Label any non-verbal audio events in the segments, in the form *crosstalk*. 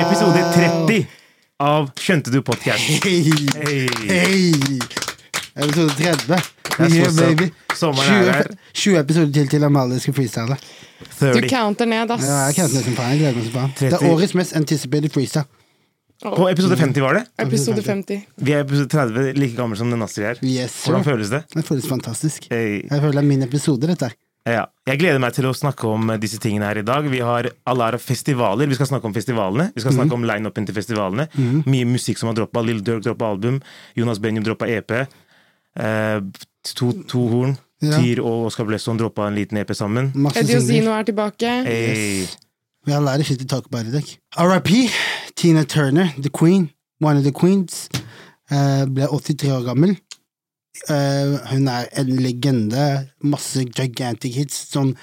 Episode 30 av Skjønte du podcast. Hei! Hey. Hey. Episode 30. Yeah, er baby. Sommeren er 20, her. 20 episoder til til Amalie skal freestyle. Du counter ned, ass. Ja, jeg kan ikke som faen. Jeg gleder meg som faen. Det er årets mest anticipated freestyle. På episode 50 var det. Episode 50. Vi er episode 30, like gammel som den Astrid er. Yes. Hvordan føles det? Det føles fantastisk. Hey. Jeg føler det er min episode, dette her. Ja. Jeg gleder meg til å snakke om disse tingene her i dag. Vi har Alara festivaler. Vi skal snakke om festivalene. Vi skal snakke om line-upen til festivalene. Mye musikk som har droppa. Lill Durk droppa album. Jonas Benjum droppa EP. Eh, to, to Horn, Ja. Tyr og Oskar Blesson droppa en liten EP sammen. Osino er tilbake. Hey. We have a lot of shit to talk about dag. RIP, Tina Turner, the queen, one of the queens, Uh, ble 83 år gammel. Eh, hun er en legende. Masse gigantic hits. Som,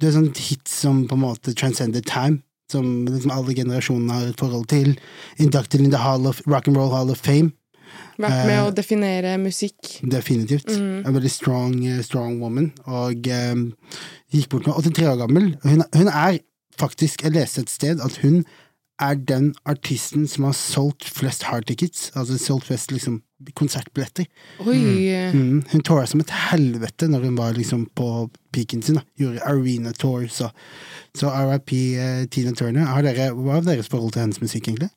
det er sånn hits som på en måte transcended time. Som liksom alle generasjonene har et forhold til. Inducted in the Hall of, Rock and Roll Hall of Fame. Vært med uh, å definere musikk. Definitivt. Mm. En veldig strong, eh, strong woman. Og um, gikk bort med 83 år gammel. Hun, hun er faktisk Jeg leste et sted at hun er den artisten som har solgt flest hardtickets. Altså solgt flest liksom, konsertbilletter. Oi. Mm. Hun toura som et helvete når hun var liksom på peaken sin. Da. Gjorde arena tours og Så RIP eh, Tina Turner. Har dere, hva er deres forhold til hennes musikk, egentlig?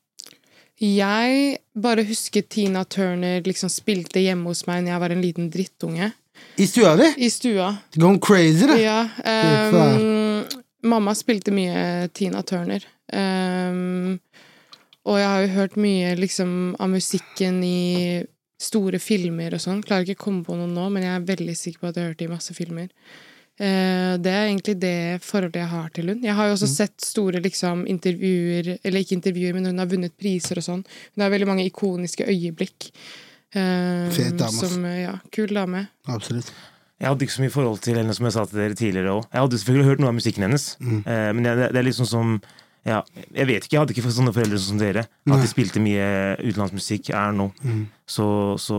Jeg bare husker Tina Turner liksom spilte hjemme hos meg da jeg var en liten drittunge. I stua di? I stua. Going crazy, da! Ja. Ehm, mamma spilte mye Tina Turner. Ehm, og jeg har jo hørt mye liksom av musikken i store filmer og sånn. Klarer ikke å komme på noen nå, men jeg er veldig sikker på at jeg har hørt det i masse filmer. Uh, det er egentlig det forholdet jeg har til hun. Jeg har jo også sett store liksom, intervjuer, eller ikke intervjuer, men hun har vunnet priser og sånn. Hun har veldig mange ikoniske øyeblikk. Uh, Fet dame. Som, ja, kul dame. Absolutt. Jeg hadde ikke så mye forhold til henne som jeg sa til dere tidligere òg. Jeg hadde selvfølgelig hørt noe av musikken hennes, eh, men det, det er liksom som ja, Jeg vet ikke, jeg hadde ikke sånne foreldre som dere. At de spilte mye utenlandsmusikk er nå. Så, så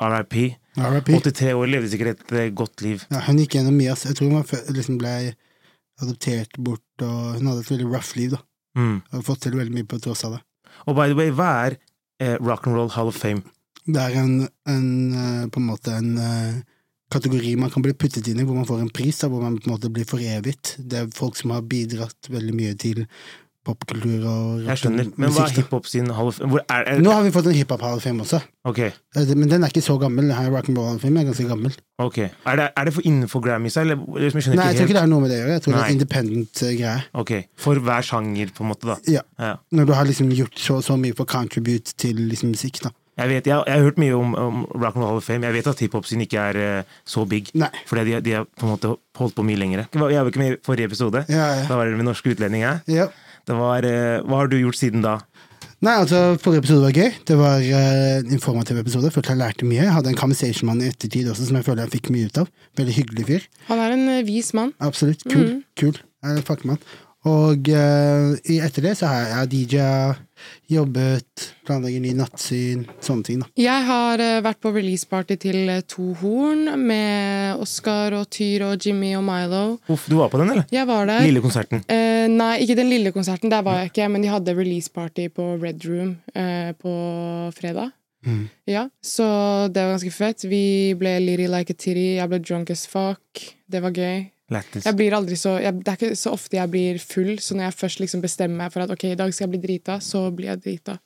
RIP. RIP. 83 år levde sikkert et eh, godt liv. Ja, hun gikk gjennom mye. Jeg tror hun liksom ble adoptert bort, og hun hadde et veldig rough liv. da. Mm. Har fått til veldig mye på tross av det. Og by the way, hva er eh, Rock and Roll Hall of Fame? Det er en, en eh, på en måte en eh, kategori man kan bli puttet inn i, hvor man får en pris, da, hvor man på en måte blir foreviget. Det er folk som har bidratt veldig mye til popkultur og Jeg skjønner, men hva er hiphop sin Hall? Hvor er, er, Nå har vi fått en hiphop Hall of også, Ok, Eh, men den er ikke så gammel. Den her Rock and Roll Hall of Fame er ganske gammel. ok. Er det, er det for innenfor Grammys, eller? eller Nei, jeg tror ikke det har noe med det å gjøre. Jeg tror det Nei. er independent eh, greie. Ok, For hver sjanger, på en måte, da. Ja. Ja. Når du har liksom gjort så, så mye for contribute til liksom musikk, da. Jeg vet, jeg, jeg har hørt mye om, om Rock and Roll Hall of Fame. Jeg vet at hiphop-syn ikke er uh, så big. Nei. Fordi de, de har på en måte holdt på mye lenger. Jeg var jo ikke med i forrige episode. Ja, ja. Da var det med norske utlendinger. Ja. Det var, uh, hva har du gjort siden da? Nei, altså, Forrige episode var gøy. Det var eh, en informativ episode. Følte jeg lærte mye. Jeg hadde en conversation mann i ettertid også, som jeg føler jeg fikk mye ut av. Veldig hyggelig fyr. Han er en vis mann. Absolutt. Kul. Kul. Fucker med han. Og eh, etter det så har jeg DJ-a, jobbet, planlegger ny nattsyn, sånne ting. da. Jeg har eh, vært på releaseparty til eh, To Horn med Oscar og Tyr og Jimmy og Milo. Uff, du var på den, eller? Jeg var der. Lille konserten. Eh, nei, ikke den lille konserten, der var jeg ikke, men de hadde releaseparty på Red Room eh, på fredag. Mm. Ja, så det var ganske fett. Vi ble litty like a titty, jeg ble drunk as fuck. Det var gøy. Lættis. Jeg blir aldri så jeg, Det er ikke så ofte jeg blir full, så når jeg først liksom bestemmer meg for at ok, i dag skal jeg bli drita, så blir jeg drita.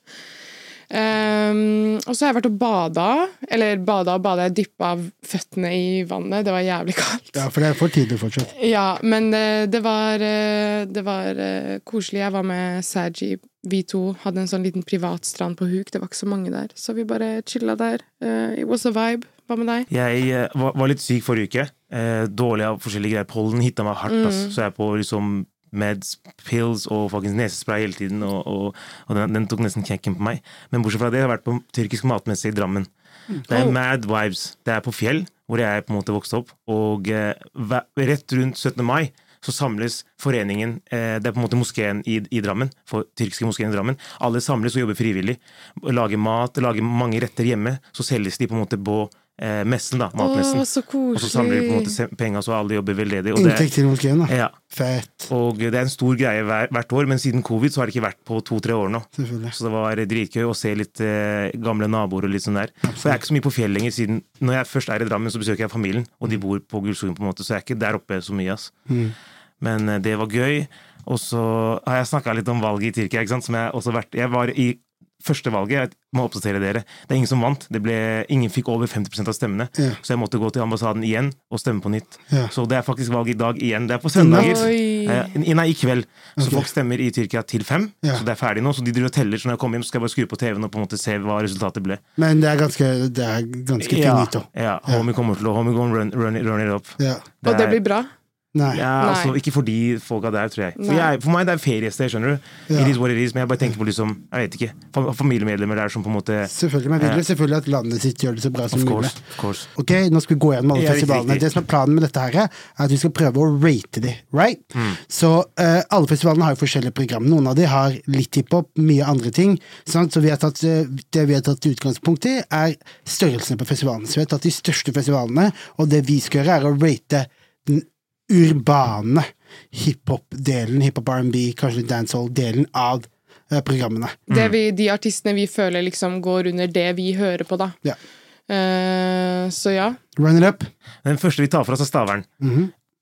Um, og så har jeg vært og bada. Eller bada og bada. Jeg dyppa føttene i vannet. Det var jævlig kaldt. Ja, for det er for tidlig fortsatt. Ja, men eh, det var, eh, det var eh, koselig. Jeg var med Saji. Vi to hadde en sånn liten privat strand på huk. Det var ikke så mange der, så vi bare chilla der. Uh, it was a vibe. Hva med deg? Jeg uh, var, var litt syk forrige uke. Uh, dårlig av forskjellige greier. Pollen hitta meg hardt. ass. Så jeg er på liksom meds, pills og faktisk nesespray hele tiden. Og, og, og den, den tok nesten knekken på meg. Men bortsett fra det, jeg har vært på tyrkisk matmesse i Drammen. Det er Oh. mad vibes. Det er på Fjell, hvor jeg på en måte vokste opp. Og eh, rett rundt 17. mai så samles foreningen eh, Det er på en måte moskeen i, i Drammen. For tyrkiske moskeen i Drammen. Alle samles og jobber frivillig. Lager mat, lager mange retter hjemme. Så selges de på en måte på eh, messen, da. Matmessen. Å, så koselig. og så samler de på en måte penger, så alle jobber veldedig. Inntekt til moskeen, da. ja, Fett. og det er en stor greie hvert år, men siden covid så har det ikke vært på to-tre år nå. Selvfølgelig. Så det var dritgøy å se litt eh, gamle naboer og litt sånn der. For jeg er ikke så mye på fjell lenger, siden når jeg først er i Drammen, så besøker jeg familien, og de bor på Gullskogen, på en måte, så jeg er ikke der oppe så mye, ass. Men eh, det var gøy. Og så har jeg snakka litt om valget i Tyrkia, ikke sant, som jeg også vært Jeg var i første valget, jeg må oppdatere dere. Det er ingen som vant. Det ble, ingen fikk over 50% av stemmene. Ja. Så jeg måtte gå til ambassaden igjen og stemme på nytt. Ja. Så det er faktisk valg i dag igjen. Det er på søndager. Eh, nei, i kveld. Så okay. folk stemmer i Tyrkia til fem. Ja. Så det er ferdig nå. Så de driver og teller. Så når jeg kommer hjem, så skal jeg bare skru på TV-en og på en måte se hva resultatet ble. Men det er ganske, det er ganske Ja, finito. ja, homie kommer til å homie gonna run, run, run it up. Ja. Og det blir bra? Nei. Ja, Nei. altså, ikke for de folka der, tror jeg. For, jeg, for meg det er feriested, skjønner du. Ja. It is what it is, Men jeg bare tenker på liksom, jeg vet ikke, familiemedlemmer der som på en måte Selvfølgelig. Men vil jo selvfølgelig at landet sitt gjør det så bra som Of mulig. Of course. Ok, Nå skal vi gå gjennom alle Ja, festivalene. Det som er Planen med dette her er at vi skal prøve å rate de. Right? Mm. Så uh, alle festivalene har jo forskjellige program. Noen av de har litt hiphop, mye andre ting. Sant? Så vi har tatt, eh, det vi har tatt utgangspunkt i, er størrelsene på festivalene. Så vi har tatt de største festivalene, og det vi skal gjøre, er å rate den urbane hiphop-delen, hiphop R&B, kanskje litt dancehall-delen av eh, programmene. Det vi, de artistene vi føler liksom går under det vi hører på, da. Ja. Eh, så ja. Run it up. Den første vi tar for oss, er Stavern.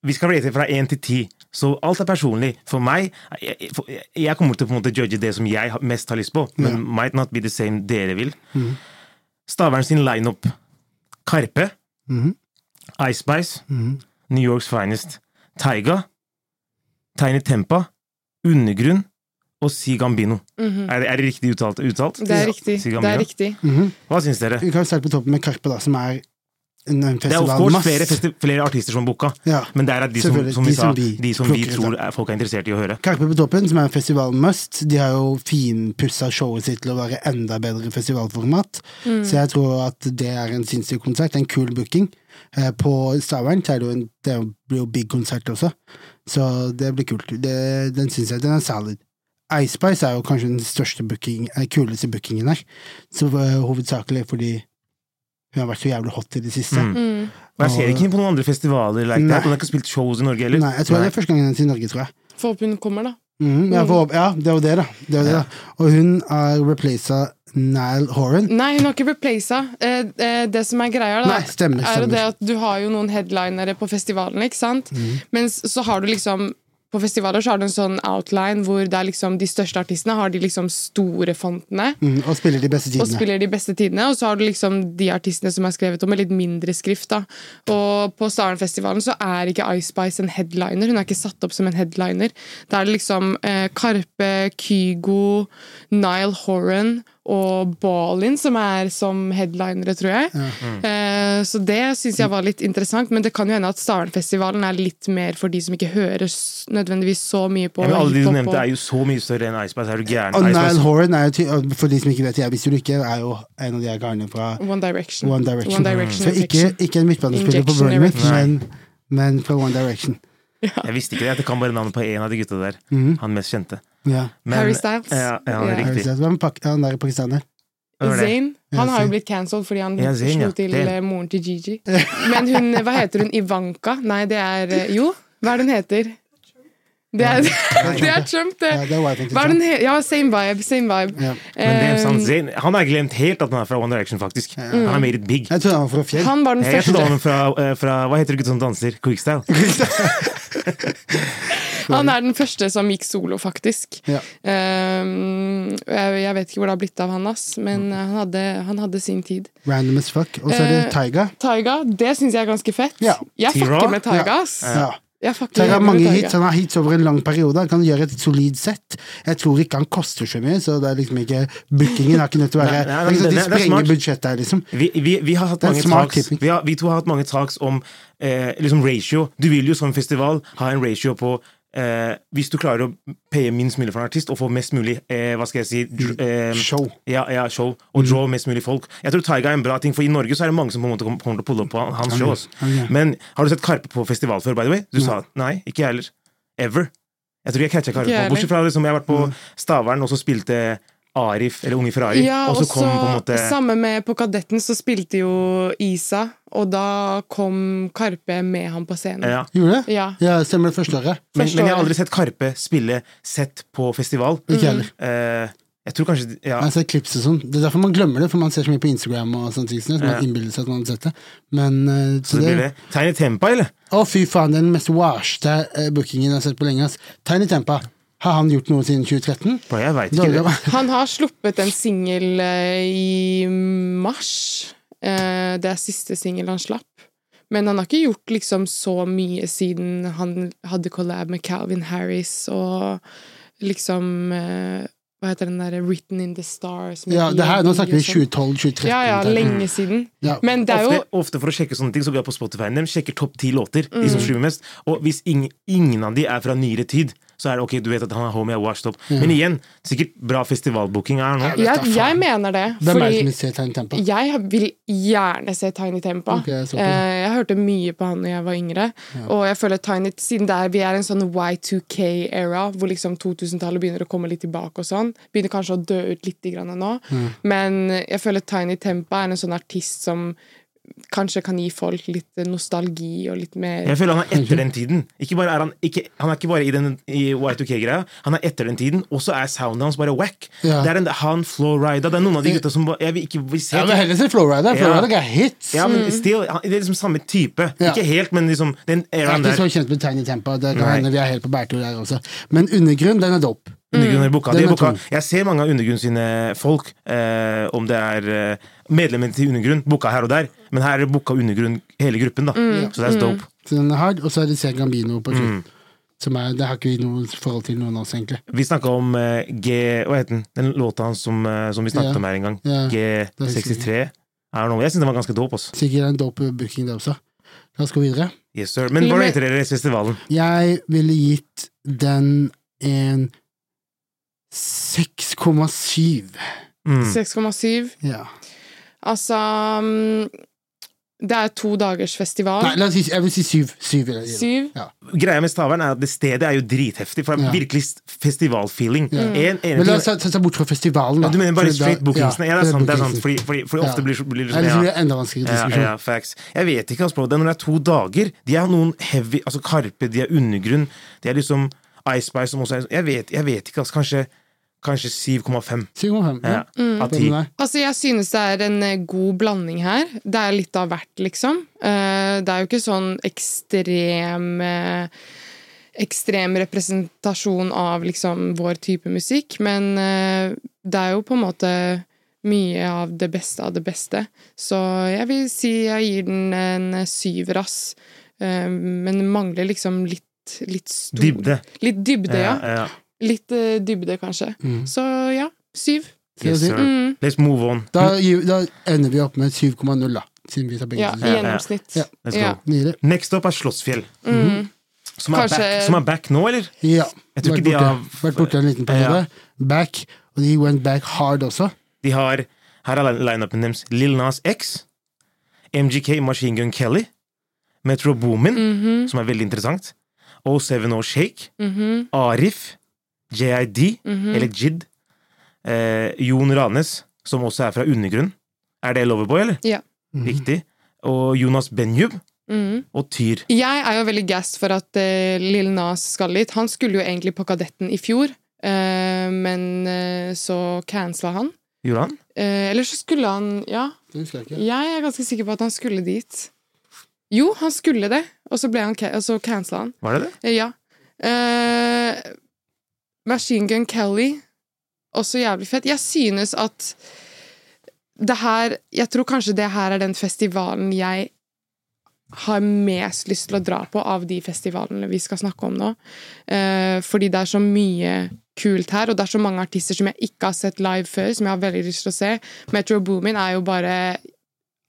Vi skal rate fra én til ti, så alt er personlig. For meg jeg, for, jeg kommer til å på en måte judge det som jeg mest har lyst på, men yeah. might not be the same dere vil. Stavern sin lineup. Karpe. Ice Spice. New Yorks Finest. Taiga. Tiny Tempa. Undergrunn. Og Si Gambino. er, det- er det riktig uttalt? uttalt? Det er riktig. Si Det er riktig. Hva syns dere? Vi kan starte på toppen med Karpe, da, som er Det er of course flere, flere artister som booka, Ja. men det er de som, som de sa, som vi de som vi tror er, folk er interessert i å høre. Karpe på toppen, som er en festival must, de har jo finpussa showet sitt til å være enda bedre festivalformat. Så jeg tror at det er en sinnssyk konsert. En kul booking. Eh, På Stavern er det jo en, det blir jo big konsert også, så det blir kult. Det, den syns jeg den er solid. Ice Spice er jo kanskje den største booking, eh, kuleste bookingen her, så eh, hovedsakelig fordi hun har vært så jævlig hot i det siste. Mm. Og jeg ser ikke henne på noen andre festivaler like Nei. hun har ikke spilt shows i Norge heller. Nei, jeg tror det er første gangen hennes i Norge, tror jeg. Få opp hun kommer, da. Mm, ja, for, ja, det var det, da. Det var det, da. Og hun har replacet Nile Horan. Nei, hun har ikke replaced. Eh, eh, det som er greia, da, Nei, stemmer, er jo det at du har jo noen headlinere på festivalen, ikke sant? Mm. Mens så har du liksom på festivaler så har du en sånn outline hvor det er liksom de største artistene har de liksom store fontene. Mm, og spiller de beste tidene. Og spiller de beste tidene, og så har du liksom de artistene som er skrevet om med litt mindre skrift. da. Og på Starenfestivalen så er ikke Ice Spice en headliner. Hun er ikke satt opp som en headliner. Da er det liksom eh, Karpe, Kygo, Nile Horan og Ballin som er som headlinere, tror jeg. Eh, så det syns jeg var litt interessant, men det kan jo hende at Stavernfestivalen er litt mer for de som ikke hører nødvendigvis så mye på Ja, men alle de du nevnte, er jo så mye større enn Iceberg, Spice. Er du gæren? Og Nile Horan er jo, ty- for de som ikke vet, jeg visste jo ikke, er jo en av de karene fra One Direction. One Direction. One Direction Så ikke, ikke en midtbanespiller på Bournemouth, men, men fra One Direction. Jeg visste ikke det. Jeg kan bare navnet på en av de gutta der. Han mest kjente. Ja. Men- Harry Styles. Ja, ja, Ja. riktig. Hvem er han der pakistaner? Er det? Ja, Han har jo blitt cancelled fordi han Ja, Zayn, slo ja. til Damn. eh, moren til Gigi. *laughs* Men hun, hva heter hun? Ivanka? Nei, det er eh, Jo, hva er det hun heter? Det er, *laughs* det er Trump, det. Det er Hva er den he ja, same vibe. Same vibe. Ja. Men det er sant, Eh, Zayn, han har glemt helt at han er fra One Direction, faktisk. Han har made it big. Jeg trodde han var fra Fjell. han var den Jeg trodde han første. var fra, eh, fra Hva heter det gutten som danser? Quickstyle? *laughs* Han er den første som gikk solo, faktisk. Ja. Um, jeg, jeg vet ikke hvor det har blitt av han, ass, men eh, han hadde, han hadde sin tid. Random as fuck. Og så er det Eh, Taiga. Taiga, det syns jeg er ganske fett. Ja. Jeg fucker med Taiga, ass. Ja. Jeg Taiga har mange hits, han har hits over en lang periode. Han kan gjøre et solid sett. Jeg tror ikke han koster så mye, så det er liksom ikke Bookingen har ikke nødt til å være Nei, nei, nei, sånn De er sprenger budsjettet her, liksom. Vi, vi, vi har hatt mange talks vi, har, vi to har hatt mange talks om eh, liksom ratio. Du vil jo som festival ha en ratio på eh, Hvis du klarer å paye minst mulig for en artist og få mest mulig eh, hva skal jeg si eh, Show. Ja, ja, show. Og draw mest mulig folk. Jeg tror Taiga er en bra ting, for i Norge så er det mange som på en måte kommer til å pulle opp på hans show. Ok. Men har du sett Karpe på festival før, by the way? Du sa nei, ikke jeg heller. Ever. Jeg tror jeg catcha Karpe. Bortsett fra liksom, jeg har vært på Stavern, og så spilte Arif, eller Unge Ferrari, Ja, og så kom på en måte samme med på Kadetten, så spilte jo Isa, og da kom Karpe med han på scenen. ja. Gjorde det? Ja. Ja, stemmer det første året. Men, men jeg har aldri sett Karpe spille sett på festival. Ikke heller. Eh, jeg tror kanskje ja. Jeg har sett klips og sånn. Det er derfor man glemmer det, for man ser så mye på Instagram og sånt. Så man Ja. innbiller seg at man har sett det. Men eh, Så det blir det. Tiny Tempa, eller? Å, fy faen, den mest washte eh, bookingen jeg har sett på lenge. ass. Tiny Tempa. Har han gjort noe siden 2013? Bro, jeg veit ikke. Det. Han har sluppet en singel eh, i mars. Eh, det er siste singel han slapp. Men han har ikke gjort liksom så mye siden han hadde collab med Calvin Harris og liksom eh, Hva heter den derre Written in the Stars? Ja, det her, nå snakker vi sånn. 2012-2013. Ja, ja, lenge siden. Ja. Men det er jo Ofte, ofte for å sjekke sånne ting, så går jeg på Spotify. De sjekker topp ti låter. De Mm. som streamer mest. Og hvis ingen, ingen av de er fra nyere tid, så er det ok, du vet at han er homie, er washed up. Men igjen, sikkert bra festivalbooking er nå. vet jeg, jeg mener det. Hvem er det som vil se Tiny Tempa? jeg vil gjerne se Tiny Tempa. Okay, jeg det. Eh, jeg hørte mye på han da jeg var yngre. Og jeg føler Tiny, siden det er, vi er en sånn Y2K-era, hvor liksom 2000-tallet begynner å komme litt tilbake og sånn, begynner kanskje å dø ut litt grann nå, Mm. men jeg føler Tiny Tempa er en sånn artist som kanskje kan gi folk litt nostalgi og litt mer Jeg føler han er etter den tiden. Ikke bare er han, ikke, han er ikke bare i, den, i Y2K-greia, han er etter den tiden, og så er soundet hans bare wack. Ja. Det er den, han Flowrida, det er noen av de gutta som jeg vil ikke vil se Jeg vil heller si Flowrida. Flowrida ja. er hits. Ja, men still, han- det er liksom samme type. Ja. Ikke helt, men liksom den Jeg er ikke der. så kjent med Tiny Tempa. Det kan hende vi er helt på bærtur der også. Men Undergrunn, den er dope. Undergrunn er boka. boka. Er Jeg ser mange av Undergrunn sine folk, eh, om det er eh, medlemmene til Undergrunn, boka her og der, men her er det boka Undergrunn hele gruppen, da. Så det er dope. Så den er hard. Og så er det C. Gambino på Mm. slutt. Som er, det har ikke vi noe forhold til noen av oss, egentlig. Vi snakka om eh, G... Hva heter den? Den låta hans som, eh, som vi snakket Ja. om her en gang. Ja, G63. I don't know. Jeg syns den var ganske dope. Også. Sikkert en dope booking, det også. La oss gå videre. Yes, sir. Men hva rater dere festivalen? Jeg ville gitt den en 6,7. Mm. 6,7. Ja. Altså mm, Det er to dagers festival. Nei, la oss si, jeg vil si 7. 7 vil jeg gi det. Syv. Ja. Greia med Stavern er at det stedet er jo dritheftig, for det er Ja. virkelig festivalfeeling. Ja. En, en, Men la oss ta bort fra festivalen, da. ja, du mener bare straight bookingsene? Ja, det er sant. Det er sant fordi, fordi, fordi ofte Ja. blir, blir det sånn ja. det enda vanskeligere Ja, diskusjon. ja, facts. Jeg vet ikke, altså. Det er når det er to dager. De er noen heavy Altså Karpe, de er undergrunn. De er liksom Ice Spice som også er Jeg vet, jeg vet ikke, altså. Kanskje, kanskje 7,5 7,5. ja, Ja. av 10. Altså, jeg synes det er en eh, god blanding her. Det er litt av hvert, liksom. Eh, Det er jo ikke sånn ekstrem eh, Ekstrem representasjon av liksom vår type musikk, men det er jo på en måte mye av det beste av det beste. Så jeg vil si jeg gir den en syver, ass. Men det mangler liksom litt litt stor Dybde. Litt dybde, ja. Ja, ja. Litt uh, dybde, kanskje. Mm. Så ja, syv. Yes, sir. Mm. Let's move on. Da, da ender vi opp med 7,0, da. Siden vi tar begge Ja, i gjennomsnitt. Ja. Ja. Ja. Next up er Slottsfjell. Mm. Som er, Kanskje- back, som er back nå, eller? Ja. Jeg tror Vært ikke de har- vært borte en liten periode. Back. Og de went back hard også. De har Her er lineupen deres. Lil Nas X, MGK Machine Gun Kelly, Metro Boomin, Mhm, som er veldig interessant, O7O Shake, -hmm. Arif, JID, mhm. eller JID, eh, Jon Ranes, som også er fra Undergrunn. Er det Loverboy, eller? Ja. Riktig. Og Jonas Benjub Mm. og Tyr. Jeg er jo veldig gassed for at uh, Lill Nas skal dit. Han skulle jo egentlig på Kadetten i fjor, uh, men uh, så cancela han. Gjorde han? Uh, eller så skulle han Ja, jeg jeg er ganske sikker på at han skulle dit. Jo, han skulle det, og så, ble han, og så cancela han. Var det det? Eh, Ja. Eh, Machine Gun Kelly, også jævlig fett. Jeg synes at det her Jeg tror kanskje det her er den festivalen jeg har mest lyst til å dra på av de festivalene vi skal snakke om nå. Eh, fordi det er så mye kult her, og det er så mange artister som jeg ikke har sett live før, som jeg har veldig lyst til å se. Metro Boomin er jo bare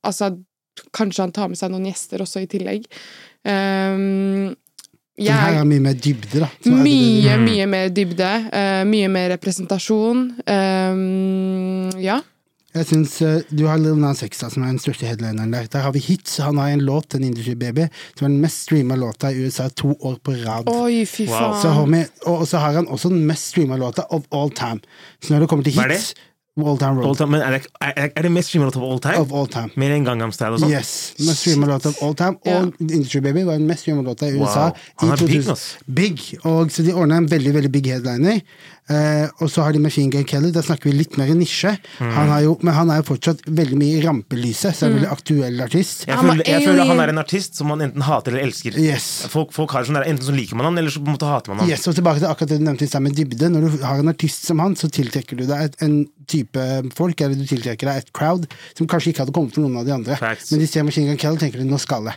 Altså, kanskje han tar med seg noen gjester også i tillegg. Um, Den her er mye mer dybde, da. Så mye, mye mer dybde. Uh, mye mer representasjon. Um, ja. Jeg syns uh, du har Lil Nas X, da, som er den største headlineren der. Der har vi hits. Han har en låt, en Industry Baby, som er den mest streama låta i USA to år på rad. Oi, fy Wow. faen. Så har vi, og, og så har han også den mest streama låta of all time. Så når det kommer til Hva er hits All Time Road. All time, men er det, er, er det mest streamet av all time? Of all time. Mer enn Gangnam Style og sånn? Yes. Mest streamet av all time. Og Industry Baby var den mest streamet låta i USA. Wow. Han i er big, 2000. ass. Big. Og, så de ordna en veldig veldig big headliner. Eh, og så har de Machine Gun Kelly. der snakker vi litt mer nisje. Mm. Han har jo, men han er jo fortsatt veldig mye i rampelyset, så er en veldig aktuell artist. Jeg, føler, jeg føler han er en artist som man enten hater eller elsker. Yes. Folk, folk har sånn der, Enten så liker man han, eller så på en måte hater man han. Yes, og tilbake til akkurat det du nevnte i stad med dybde. Når du har en artist som han, så tiltrekker du deg et, en type folk, eller du tiltrekker deg et crowd, som kanskje ikke hadde kommet for noen av de andre. Facts. Men de ser Machine Gun Kelly, tenker de nå skal det.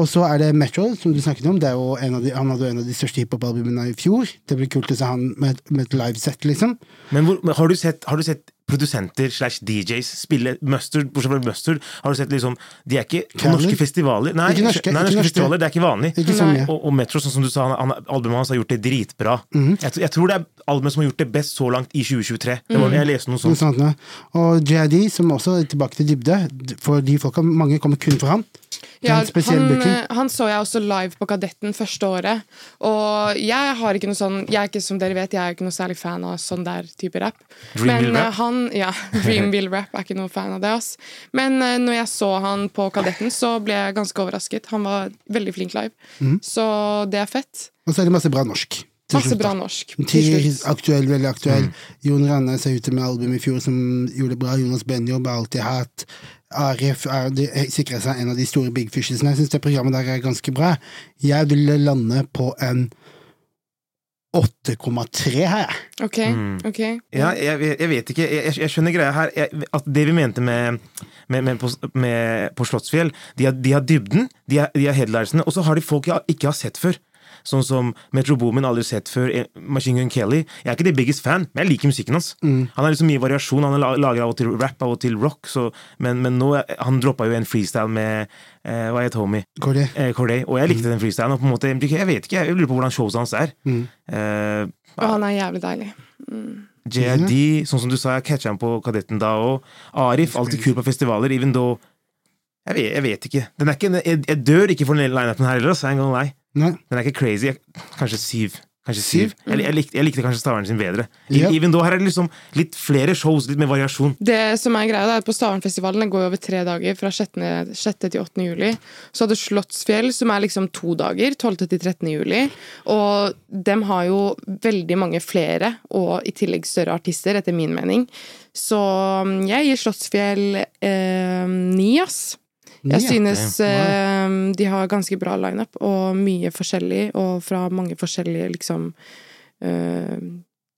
Og så er det Metro, som du snakket om. Det er jo en av de, han hadde jo en av de største hiphop-albumene i fjor. Det blir kult å se han med, med et livesett, liksom. Men, hvor, men har, du sett, har du sett produsenter slash DJs spille Mustard? Bortsett fra Mustard, har du sett liksom De er ikke på norske festivaler. Nei, Ikke norske, nei, ikke norske norske. festivaler, det er ikke vanlig. Ikke sånn, ja. Og, og Metro, sånn som du sa, han, han, albumet hans har gjort det dritbra. Mm. jeg, jeg tror det er albumet som har gjort det best så langt i 2023. Det var, Jeg leste noe Noe sånt. sånt, ja. Og JID, som også er tilbake til dybde, for de folka, mange kommer kun for han. Ja, han, eh, han så jeg også live på Kadetten første året. Og jeg har ikke noe sånn Jeg er ikke som dere vet, jeg er ikke noe særlig fan av sånn der type rap. Dreamville Men eh, rap? han Ja, *laughs* Dreamville rap er ikke noe fan av det, ass. Men uh, når jeg så han på Kadetten, så ble jeg ganske overrasket. Han var veldig flink live. Mm. Så det er fett. Og så er det masse bra norsk. Masse bra norsk. Til aktuell, veldig aktuell. Jon Rannes er ute med album i fjor som gjorde det bra. Jonas Benjob har alltid hatt. Arif er, de, sikrer seg en av de store big fishesene. Jeg syns det programmet der er ganske bra. Jeg ville lande på en 8,3 her, jeg. Ok, ok. Ja, jeg, jeg, jeg vet ikke. Jeg, jeg skjønner greia her. Jeg, at det vi mente med, med, med, på, med på Slottsfjell De har, de har dybden, de har, de har headlinesene, og så har de folk jeg ikke har sett før. Sånn som Metro Boomin aldri sett før. eh, Machine Gun Kelly. Jeg er ikke the biggest fan, men jeg liker musikken hans. Han har liksom mye variasjon. Han la- lager av og til rap, av og til rock. Så, men, men nå er- Han droppa jo en freestyle med eh, Hva het homie? Corday. Eh, Corday. Og jeg likte den freestylen. Og på en måte, jeg vet ikke, jeg lurer på hvordan showet hans er. Eh, Og han er jævlig deilig. JID, sånn som du sa, jeg catcha han på Kadetten da òg. Arif, alltid kul på festivaler, even though jeg vet, jeg vet ikke. Den er ikke jeg, jeg dør ikke for den lineupen her heller, så jeg er en gang lei. Nei. Den er ikke crazy. Kanskje syv. Kanskje syv. Jeg, jeg, likte, jeg likte kanskje Stavern sin bedre. Yep. Even though her er det liksom litt flere shows, litt mer variasjon. Det som er greia, er at på Stavernfestivalen går over tre dager, fra 6. 6. til 8. juli. Så hadde Slottsfjell, som er liksom to dager, 12. til 13. juli. Og dem har jo veldig mange flere, og i tillegg større artister, etter min mening. Så mm, jeg gir Slottsfjell eh, ni, ass. Jeg synes uh, de har ganske bra lineup, og mye forskjellig, og fra mange forskjellige liksom uh,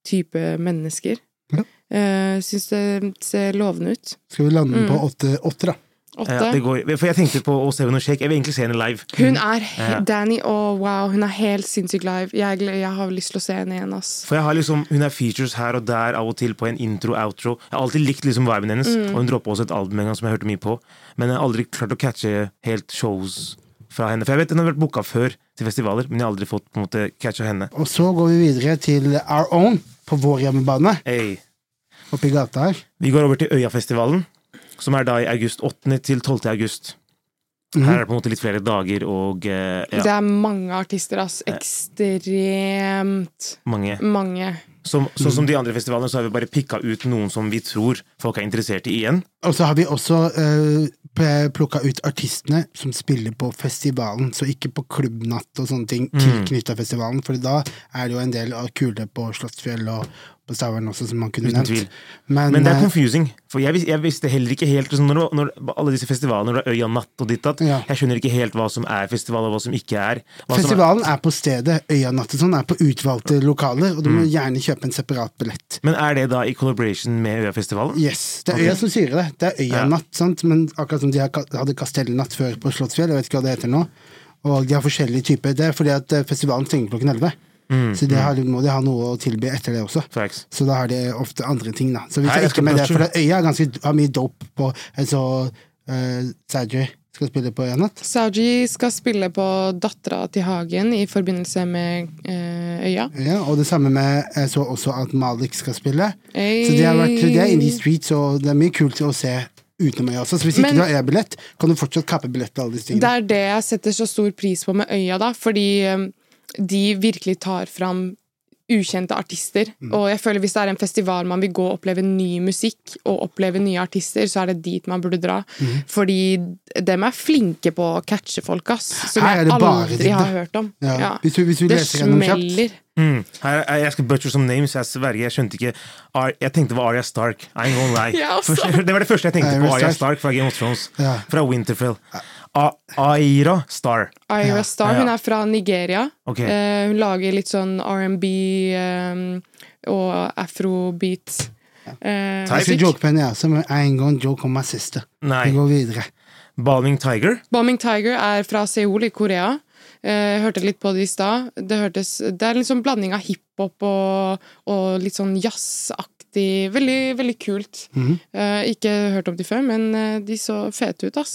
type mennesker. Ja. Uh, synes det ser lovende ut. Skal vi lande Mm. på åtte, åtte da? Åtte. Ja, for jeg tenkte på å se henne shake. Jeg vil egentlig se henne live. Hun er Ja. Danny, oh, wow, hun er helt sinnssykt live. Jeg, jeg har lyst til å se henne igjen, ass. For jeg har liksom, Hun er features her og der av og til på en intro-outro. Jeg har alltid likt liksom viben hennes, Mm. og hun droppa også et album en gang som jeg hørte mye på. Men jeg har aldri klart å catche helt shows fra henne. For jeg vet Hun har vært booka før til festivaler, men jeg har aldri fått på en måte catcha henne. Og så går vi videre til Our Own på vår hjemmebane, Hey. oppi gata her. Vi går over til Øyafestivalen, som er da i august. 8. til 12. august. Her er det på en måte litt flere dager og ja. Det er mange artister, ass. Ekstremt mange. mange. Som, sånn som de andre festivalene, så har vi bare pikka ut noen som vi tror folk er interessert i igjen. Og så har vi også uh, plukka ut artistene som spiller på festivalen, så ikke på klubbnatt og sånne ting tilknytta festivalen, for da er det jo en del av kule på Slottsfjell og på Stavern også, som man kunne Uten nevnt. Men, Men det er eh, confusing. For jeg, jeg visste heller ikke helt liksom, når, når Alle disse festivalene, når er Øya Natt og ditt datt, Ja. jeg skjønner ikke helt hva som er festival, og hva som ikke er. Hva som er Festivalen er på stedet. Øya Natt og sånn er på utvalgte lokaler, og du Mm. må gjerne kjøpe en separat billett. men er det da i collaboration med Øyafestivalen? Yes, Det er Øya som sier det. Det er Øya Ja. Natt, sant? men akkurat som de hadde Kastellnatt før på Slottsfjell, jeg vet ikke hva det heter nå, og de har forskjellige typer. Det er fordi at eh, festivalen stenger klokken 11, Mm, så det har, må de ha noe å tilby etter det også. Facts. Så da har de ofte andre ting, da. Så vi Nei, jeg ikke med det, for Øya er ganske, har mye dope på altså, uh, Saji skal spille på Øya Natt. Saji skal spille på Dattera til Hagen i forbindelse med uh, Øya. Ja, og det samme med Jeg så også at Malik skal spille. Ey. Så det har vært, det er in the streets, og det er mye kult å se utenom øya også. Så hvis ikke Men- du har øyabillett, kan du fortsatt kappe billett til alle disse Det er det jeg setter så stor pris på med Øya, da, fordi eh, de virkelig tar fram ukjente artister. Mm. Og jeg føler hvis det er en festival man vil gå og oppleve ny musikk og oppleve nye artister, så er det dit man burde dra. Mm. Fordi dem er flinke på å catche folk, ass. Som jeg aldri har hørt om. Ja. Hvis du- hvis du det leser gjennom kjapt. Mm. Her, jeg skal butcher some names, jeg sverger. Jeg skjønte ikke Ar Jeg tenkte det var Arya Stark. I'm gonna lie. *laughs* ja, *laughs* det var det første jeg tenkte på. Arya Stark. Fra Game of Thrones. Ja. Fra Winterfell. A Aira Star. Aira Star, Ja. hun er fra Nigeria. Okay. Uh, hun lager litt sånn R&B um, og afrobeat. Uh, Jeg skal joke på henne, jeg Som en gang joke om my sister. Nei. Vi går videre. Balming Tiger. Bombing Tiger er fra Seoul i Korea. Eh, hørte litt på det i stad. Det, hørtes- det er en sånn blanding av hiphop og, og litt sånn jazzaktig. Veldig, veldig kult. Mhm. Eh, ikke hørt om de før, men eh, de så fete ut, ass.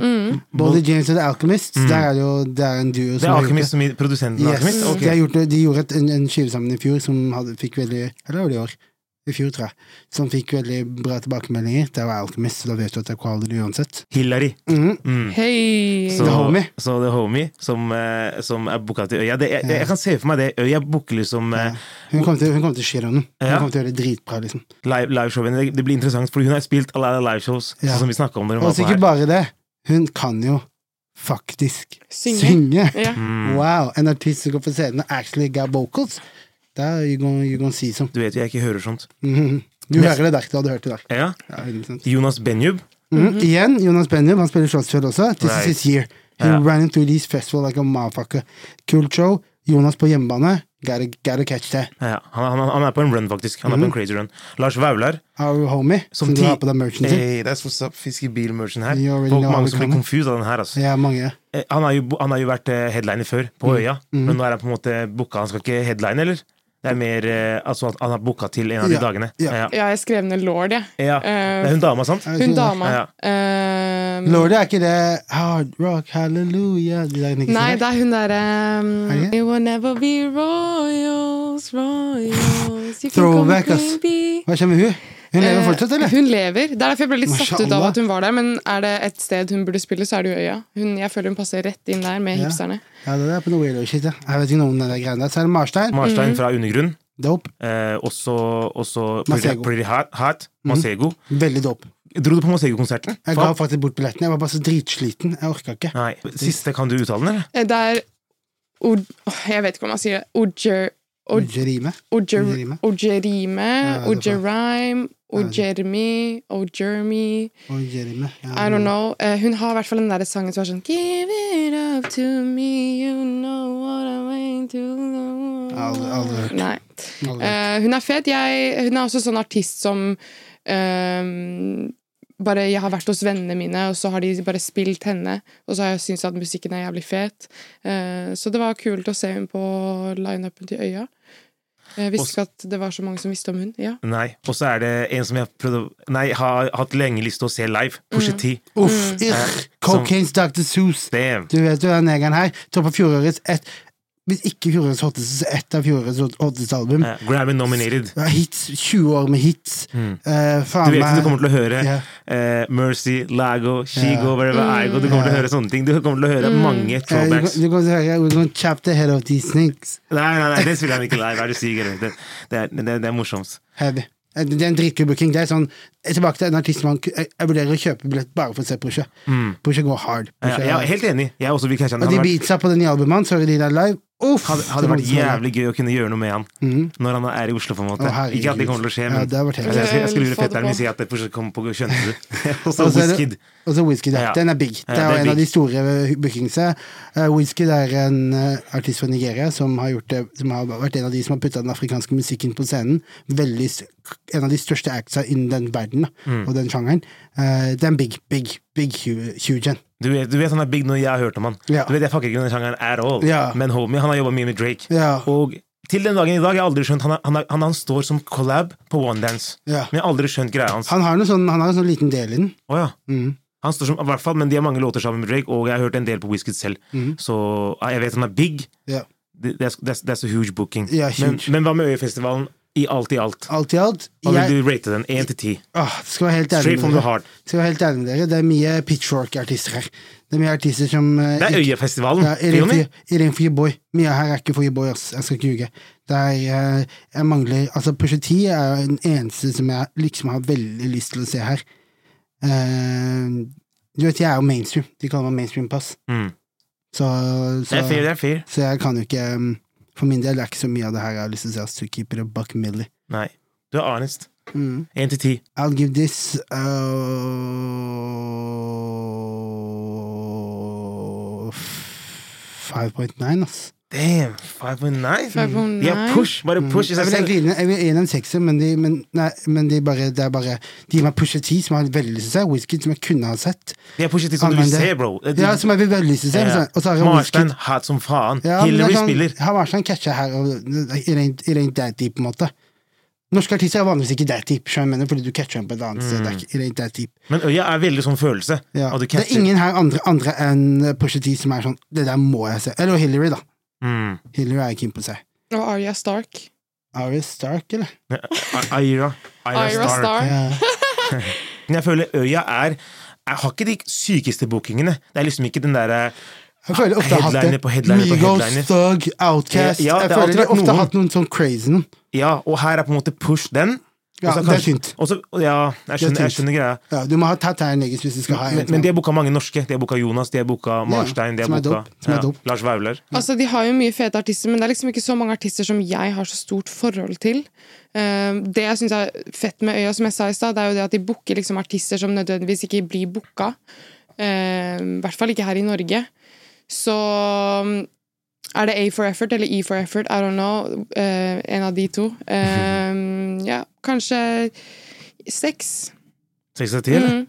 Mm. Både James og The Alchemist, der er jo det er en duo Det som har gjort Alchemist som er produsenten Yes. Alchemist? Okay. De, har gjort, de gjorde et, en, en skive sammen i fjor som hadde, fikk veldig Eller var det i år? I fjor, tror jeg. Som fikk veldig bra tilbakemeldinger. Det var Alchemist, så da vet du at det er quality uansett. Hillary. Mm. Mm. Hey. Så, The Homie. Så The Homie, som, eh, som er booka til Øya. Det, jeg, jeg kan se for meg det. Øya booker liksom eh, Hun kommer til, hun kommer til å skje on den. Hun Ja. kommer til å gjøre det dritbra, liksom. live, liveshowene. Det, det blir interessant, for hun har spilt alle liveshows Ja. som vi snakka om. når hun Og var på ikke her. bare det. Hun kan jo faktisk Synge. synge. Ja. Mm. Wow! En artist som går på scenen og actually got vocals. Da you gonna, you gonna see some. Du vet jo jeg ikke hører sånt. Mhm. Du Nest- hører det der. Du hadde hørt det der. Ja. Ja, 100%. Jonas Benjub. -hmm. Igjen, Jonas Benjub, han spiller Slottsfjell også. This Right. is his year. He Ja. ran into these festival like a motherfucker. Kult show. Jonas på hjemmebane. Gotta, gotta catch that. Ja, han, han, han er på en run, faktisk. Han er på en crazy run. Lars Vaular. Our homie, som, du har på deg merchen sin. Hey, that's what's up, Fiskebil-merchen her. Folk, mange som blir confused av den her. Altså. Ja, mange. Eh, Han, har jo, han har jo vært eh, headliner før, på Øya. Men nå er han på en måte booka. Han skal ikke headline, eller? Det er mer eh, altså at han har booka til en av de Ja, dagene. ja. Ja. Ja, jeg skrev ned Lord, jeg. Ja. Eh, Det er hun dama, sant? Hun dama. Ja. Eh, Lordy, er ikke det Hard Rock Hallelujah? De der Nei, det er hun derre um? It will never be royals, royals You can Throwback, come ass. Hva skjer med hun? Hun lever Eh, fortsatt, eller? Hun lever. Det er derfor jeg ble litt satt ut av at hun var der. Men er det et sted hun burde spille, så er det jo Øya. Hun, jeg føler hun passer rett inn der med Ja. hipsterne. Ja, det er på noe weirdo shit, ja. Jeg vet ikke noe om den greiene der. Så er det Marstein. Marstein fra Undergrunn. Dope. Eh, også også Masego. Pretty Hot. hot Masego. Veldig dope. Dro du på Masego-konserten? Jeg ga faktisk bort billetten. Jeg var bare så dritsliten. Jeg orka ikke. Nei. Siste, kan du uttale den, eller? Eh, Det er Od... Jeg vet ikke hva man sier. Jerime. Ojer- Ojerime. Ojerime, Ja, det Jeremy og Ojermi Og Jeremy, Ja, I don't know. Uh, hun har i hvert fall den der sangen som er sånn Give it up to me, you know what I'm waiting to Aldri- aldri hørt. Nei. Aldri. Uh, hun er fet. Jeg, hun er også sånn artist som eh, bare Jeg har vært hos vennene mine, og så har de bare spilt henne. Og så har jeg syntes at musikken er jævlig fet. Eh, så det var kult å se henne på lineupen til Øya. Jeg visste ikke at det var så mange som visste om hun. Ja. Nei. Og så er det en som jeg har prøvd å Nei, har hatt lenge lyst til å se live. Pusha T. Uff. Mm. irr. Cocaine's Dr. Seuss. Du vet du er negeren her. Topper fjorårets et, Hvis ikke fjorårets hotteste, så ett av fjorårets hotteste album. Uh, Grammy nominated. Ja, hits. 20 år med hits. Mm. Uh, Du vet at du kommer til å høre yeah. uh, Mercy, Lago, Shigo, yeah. wherever I go. Du kommer til å høre sånne ting. Du kommer til å høre mange Eh, du, throwbacks. du kommer til å høre We're gonna chop the head of these snakes. Nei, nei, nei, det spiller han ikke live. Er du syk, eller? Det, det, er, det, det er morsomt. Heavy. Eh, Det er en dritkul booking. Det er sånn, er tilbake til en artist man Jeg jeg vurderer å kjøpe billett bare for å se Pusha. Pusha går hard. Ja, jeg er helt enig. Jeg også vil catche han. og de beatsa på det nye albumet hans, hører de der live. Uff, Hadde, hadde det vært jævlig gøy å kunne gjøre noe med han når han er i Oslo. på en måte Å. Ikke at det kommer til å skje, men ja, Altså, jeg, jeg skulle Få lure fetteren min si at det plutselig kom på skjønte. *laughs* Og så så Wizkid, ja. Ja. Den er big. Det Ja, er det er en av de store bookingsene. Uh, Wizkid er en uh, artist fra Nigeria som har, gjort det, som har vært en av de som har putta den afrikanske musikken på scenen. Veldig, en av de største actsa innen den verden Mm. og den sjangeren. Uh, det er en big, big, big hu- huge en. Du vet, du vet han er big når jeg har hørt om han. Ja. Du vet, Jeg fucker ikke med den sjangeren at all. Ja. Men homie, han har jobba mye med Drake. Ja. Og til den dagen i dag jeg har aldri skjønt Han, han, han, han står som collab på One Dance. Men jeg har aldri skjønt greia hans. Han har, noe sånn, har en sånn liten del i den. Oh, ja. Mm. Han står som, i hvert fall, Men de har mange låter sammen med Drake, og jeg har hørt en del på Whisket selv. Mm. Så jeg vet han er big. That's, that's, that's a huge booking. Ja, Men, huge. men hva med Øyafestivalen i alt i alt? Alt i alt. Hva Jeg, vil du rate den? Én til ti? åh, skal være helt ærlig med dere. Skal være helt ærlig med dere. Det er mye pitchfork-artister her. Det er mye artister som uh, Det er Øyafestivalen. Ja, Jonny. Irene boy. Mye her er ikke boy, ass. Jeg skal ikke ljuge. Eh, Jeg mangler Altså, Pusha T er den eneste som jeg liksom har veldig lyst til å se her. Uh, du vet, jeg er jo mainstream. De kaller meg mainstream-pass. Mm. Så, så, Det er fair, det er fair. så jeg kan jo ikke um, For min del er ikke så mye av det her jeg har lyst til å se. ass, To keep it a buck milli. Nei. Du er honest. Mm. Én til ti. I'll give this uh, 5.9, ass. Damn, 5.9? 5.9? De har push. Bare push i Mm. Jeg seg vil selv. jeg vil en en sekser, men, de, men, nei, men de, bare, det er bare De gir meg Pusha T, som har veldig lyst til seg se. Whisky, som jeg kunne ha sett. De er Pusha T som du vil se, bro. bro. Ja, som jeg vil veldig lyst til å se. Ja. Og så har jeg Marstein hat som faen. Ja, Hillary kan, spiller. Han var sånn catcha her, og i rent deep, på en måte. Norske artister er vanligvis ikke that deep, mener, fordi du catcher dem på et annet sted. Det er ikke, that deep. Men Øya er veldig sånn følelse. Ja. Og du Det er ingen her andre, andre enn Pusha T som er sånn Det der må jeg se. Eller Hillary, da. Mm. Hillary er keen på å se. Og Arya Stark. Arya Stark, eller? Aira. Aira Stark. Stark. Star. *laughs* Star. Men jeg føler Øya er Jeg har ikke de sykeste bookingene. Det er liksom ikke den derre Jeg føler ofte jeg har hatt på det. headliner på Migos, headliner. Thug, Outcast. Ja, ja, jeg føler ofte har hatt noen sånn crazy. Ja, og her er på en måte push den. Ja, det er tynt. og ja, jeg skjønner, er jeg skjønner greia. Ja, du må ha tatt Negis hvis du skal ha en. Men, men de har booka mange norske. De har booka Jonas, de har booka Marstein, de har booka. Lars Vaular. Altså, De har jo mye fete artister, men det er liksom ikke så mange artister som jeg har så stort forhold til. Eh, det jeg syns er fett med Øya, som jeg sa i stad, det er jo det at de booker liksom artister som nødvendigvis ikke blir booka. Eh, I hvert fall ikke her i Norge. Så er det A for effort eller E for effort? I don't know. Uh, en av de to. *laughs* Eh, ja, kanskje seks. Seks av ti, eller? Mm.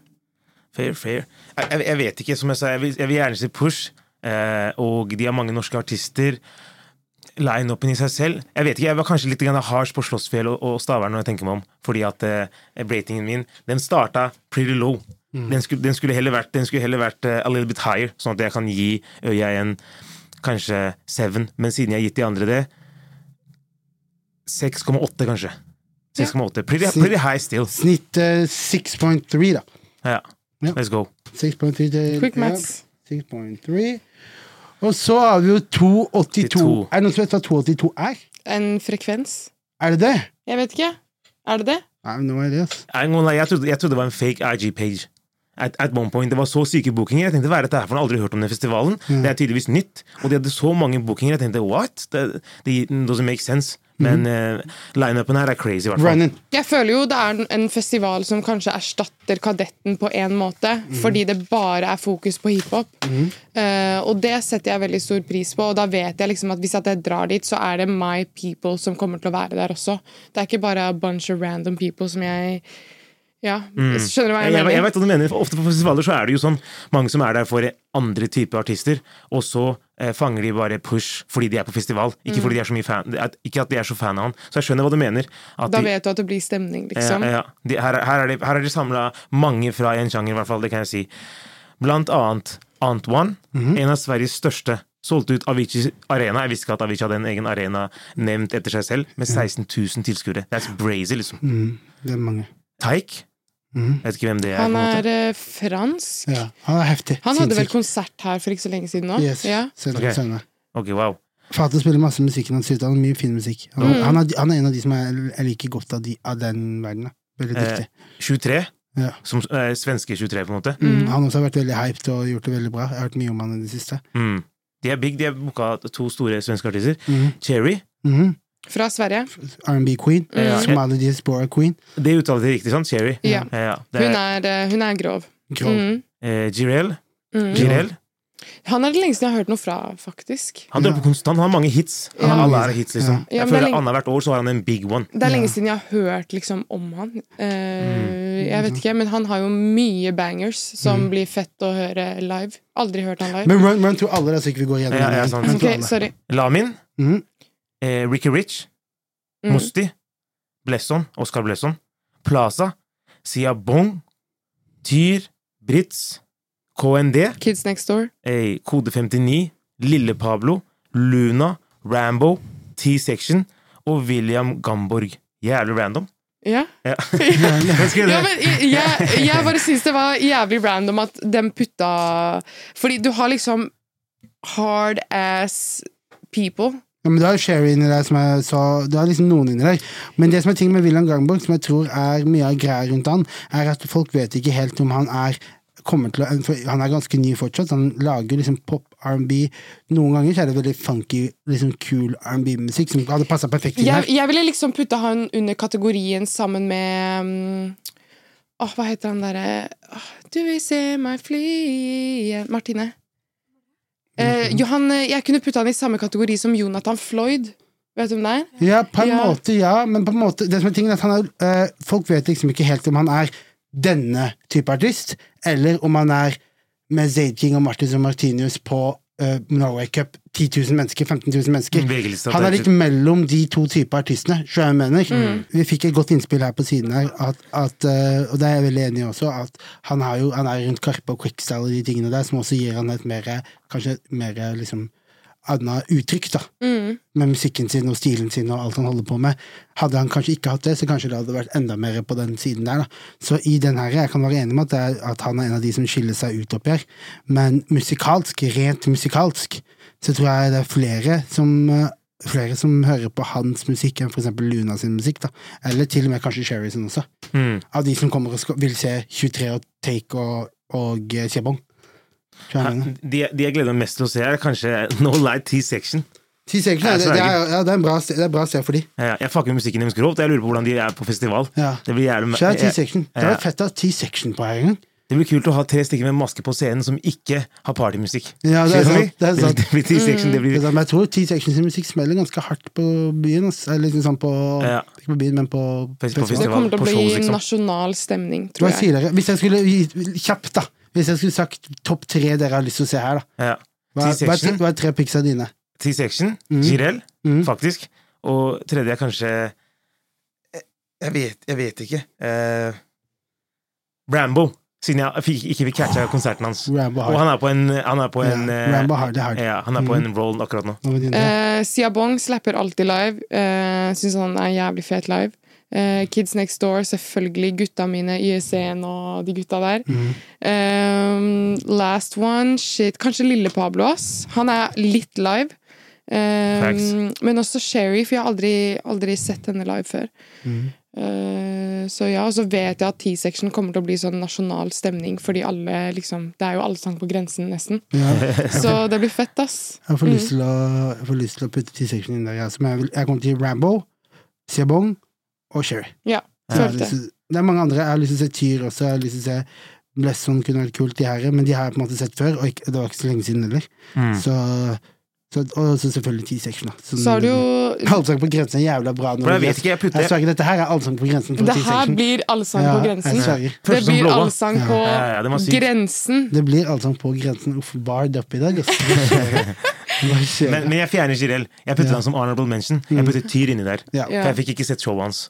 Fair, fair. Jeg, jeg, jeg vet ikke, som jeg sa, jeg vil, jeg vil gjerne si push. Uh, og de har mange norske artister. Line-upen i seg selv Jeg vet ikke, jeg var kanskje litt hard på Slåssfjell og, og Stavern når jeg tenker meg om. Fordi at uh, ratingen min Den starta pretty low. Den, skulle, den skulle heller vært, den skulle heller vært uh, a little bit higher, sånn at jeg kan gi Øya en kanskje seven. Men siden jeg har gitt de andre det 6,8, kanskje. 6,8. Pretty, pretty high still. Snitt uh, 6.3, da. Ja. Ja. Let's go. 6.3 Quick Quick ja, 6.3. Og så har vi jo 282. 82. Er det noen som vet hva 282 er? En frekvens. Er det det? Jeg vet ikke. Er det det? Nei, nå er det, altså. Jeg, jeg, trodde, jeg trodde det var en fake IG-page. At, at one point, Det var så syke bookinger. Jeg tenkte, hva er dette her for noe? Jeg har aldri hørt om den festivalen. Det er tydeligvis nytt. Og de hadde så mange bookinger. Jeg tenkte, what? Det, det doesn't make sense. Men uh, lineupen her er crazy, i hvert fall. Jeg føler jo det er en festival som kanskje erstatter Kadetten på en måte, fordi det bare er fokus på hiphop. Eh, og det setter jeg veldig stor pris på, og da vet jeg liksom at hvis jeg drar dit, så er det my people som kommer til å være der også. Det er ikke bare a bunch of random people som jeg Ja, skjønner du hva Jeg, mener? jeg, jeg vet hva du mener, for Ofte på festivaler så er det jo sånn mange som er der for andre typer artister, og så eh, fanger de bare push fordi de er på festival. Ikke fordi de er så mye fan at- Ikke at de er så fan av han. Så jeg skjønner hva du mener. At Da de, vet du at det blir stemning, liksom. Ja, ja. De, her, er- her, er de, her er de samla mange fra en sjanger, i hvert fall. Det kan jeg si. Blant annet Antoine, en av Sveriges største. Solgte ut Avicii Arena. Jeg visste ikke at Avicii hadde en egen arena nevnt etter seg selv, med 16 000 tilskuere. That's brazy, liksom. Mm, det er mange. Taik. Mhm. Jeg vet ikke hvem det er. Han er eh, fransk. Ja, han er heftig. Han hadde vel konsert her for ikke så lenge siden nå? Yes. Ja. Okay. Ok. senere. Wow. Fatet spiller masse musikk. Han ut, han har mye fin musikk. Han, Mm. han, er, han er en av de som jeg, jeg liker godt av, de, av den verdenen. Veldig dyktig. Eh, 23. Ja. Som eh, svenske 23, på en måte. Mm. Han også har vært veldig hyped og gjort det veldig bra. Jeg har hørt mye om han i det siste. Mm. De er big, de har booka to store svenske artister. Cherry. Mhm. Fra Sverige. R&B queen. Mm. Somali diaspora queen. Det uttaler de riktig, sant? Sherry. Ja. Ja, ja. Hun er, er, eh, hun er grov. Grov. Mm. eh, Jirel. Mm. Jirel. Han er det lengste jeg har hørt noe fra, faktisk. Han dropper konstant, han har mange hits. Ja. Alle er hits, liksom. Ja, Jeg er føler lenge- Annethvert år så har han en big one. Det er lenge siden jeg har hørt liksom, om han. Eh, Jeg vet ikke, men han har jo mye bangers som blir fett å høre live. Aldri hørt han live. Men run, run through alle, så ikke vi går gjennom Ja, ja, den. sant. Run through Ok, alle. sorry. Lamin. Mhm. Eh, Ricky Rich. Mm. Musti. Blesson. Oscar Blesson. Plaza. Sia Bong. Tyr. Brits. KND. Kids Next Door. eh, Kode 59, Lille Pablo, Luna, Rambo, T-Section og William Gamborg. Jævlig random. Ja. Ja. *laughs* *laughs* Ja, men jeg, jeg bare syns det var jævlig random at de putta Fordi du har liksom hard ass people. Ja, men Du har Sherry inni der, som jeg sa. Du har liksom noen inni der. Men det som er ting med William Gangborg, som jeg tror er mye av greia rundt han, er at folk vet ikke helt om han er kommer til å, for Han er ganske ny fortsatt. Han lager liksom pop R&B. Noen ganger så er det veldig funky, liksom cool R&B-musikk som hadde passa perfekt inn her. jeg ville liksom putta han under kategorien sammen med um, Åh, hva heter han derre Åh, Du vil se meg fly igjen Martine. Eh, Mhm. jo, han, eh, jeg kunne putta han i samme kategori som Jonathan Floyd. Vet du hvem det er? Ja, på en Ja. måte, ja. Men på en måte, det som er tingen er at han er, eh, folk vet liksom ikke helt om han er denne type artist, eller om han er med Zaid King og Martin og Martinius på eh, Norway Cup. 10 000 mennesker, 15 000 mennesker. Han er litt mellom de to typer artistene. jeg mener. Vi fikk et godt innspill her på siden her, at, at, eh, og det er jeg veldig enig i også, at han, har jo, han er rundt Karpe og Quickstyle og de tingene der, som også gir han et mer, kanskje mer liksom annet uttrykk, da Mm. med musikken sin og stilen sin og alt han holder på med. Hadde han kanskje ikke hatt det, så kanskje det hadde vært enda mer på den siden der. da. Så i den her, jeg kan være enig med at, det er, at han er en av de som skiller seg ut opp her. Men musikalsk, rent musikalsk, så tror jeg det er flere som eh, Flere som hører på hans musikk enn for eksempel Luna sin musikk, da. Eller til og med kanskje Sherry sin også. Mm. Av de som kommer og skal, vil se 23 og Take og, og Chebong. De, de jeg gleder meg mest til å se, er kanskje No Light T-Section. T-Section, ja, det, det, er, ja, det er en bra, se- det bra sted for de. Ja, Jeg fucker med musikken deres grovt. Jeg lurer på hvordan de er på festival. Ja. Det blir jævlig Kjære T-section. Det var fett å ha T-section på her en gang. Det blir kult å ha tre stykker med maske på scenen som ikke har partymusikk. Ja, det er sant, det er sant. Det blir T-section, blir er Men jeg tror T-section sin musikk smeller ganske hardt på byen. Eller liksom sånn på, Ja. Ikke på byen, men på, på festival. Det kommer til å bli shows, liksom. nasjonal stemning, tror jeg. Hvis jeg skulle Kjapt, da. Hvis jeg skulle sagt topp tre dere har lyst til å se her, da. Ja. Hva, hva, er, hva er tre piksa dine? T-section, mm. Jireel, mm. faktisk. Og tredje er kanskje eh, Jeg vet, jeg vet ikke. Uh, Rambo, siden jeg fikk, ikke fikk catcha konserten hans. Rambo Og han er på en, han er på en Ja, uh, Rambo Hard, det hard. Ja, han er på en roll akkurat nå. Uh? Eh, Siabong slapper alltid live. Uh, Syns han er jævlig fet live. Eh, Kids Next Door, selvfølgelig. Gutta mine, YSN og de gutta der. Mm. Eh, last one, shit. Kanskje Lille Pablo, ass. Han er litt live. Eh, men også Sherry, for jeg har aldri, aldri sett henne live før. Mm. Eh, så ja, og så vet jeg at T-section kommer til å bli sånn nasjonal stemning, fordi alle liksom Det er jo alle sang på grensen, nesten. Ja. *laughs* Så det blir fett, ass. Jeg får, Mm. lyst til å, jeg får lyst til å putte T-section inn der. Ja. Som jeg, jeg kommer til Rambo, Siabong og Sherry. Ja, til- Det er mange andre. Jeg har lyst til å se Tyr også. Jeg har lyst til å se Blesson kunne vært kult, de her, men de har jeg på en måte sett før, og ikke, det var ikke så lenge siden heller. Mm. Så, så, og så selvfølgelig T-section, da. Så, Så har du jo *laughs* Allsang på grensen er jævla bra. For jeg vet ikke, jeg putter Jeg sverger, dette her er allsang på grensen Det her blir allsang Ja, på grensen. jeg. Det blir allsang på Ja, ja, det grensen. Det blir allsang på grensen. Uff, bard up i dag. *laughs* Men, men jeg fjerner Jireel. Jeg putter Ja. han som honorable mention. Jeg putter Tyr inni der. ja. Ja. For jeg fikk ikke sett showet hans.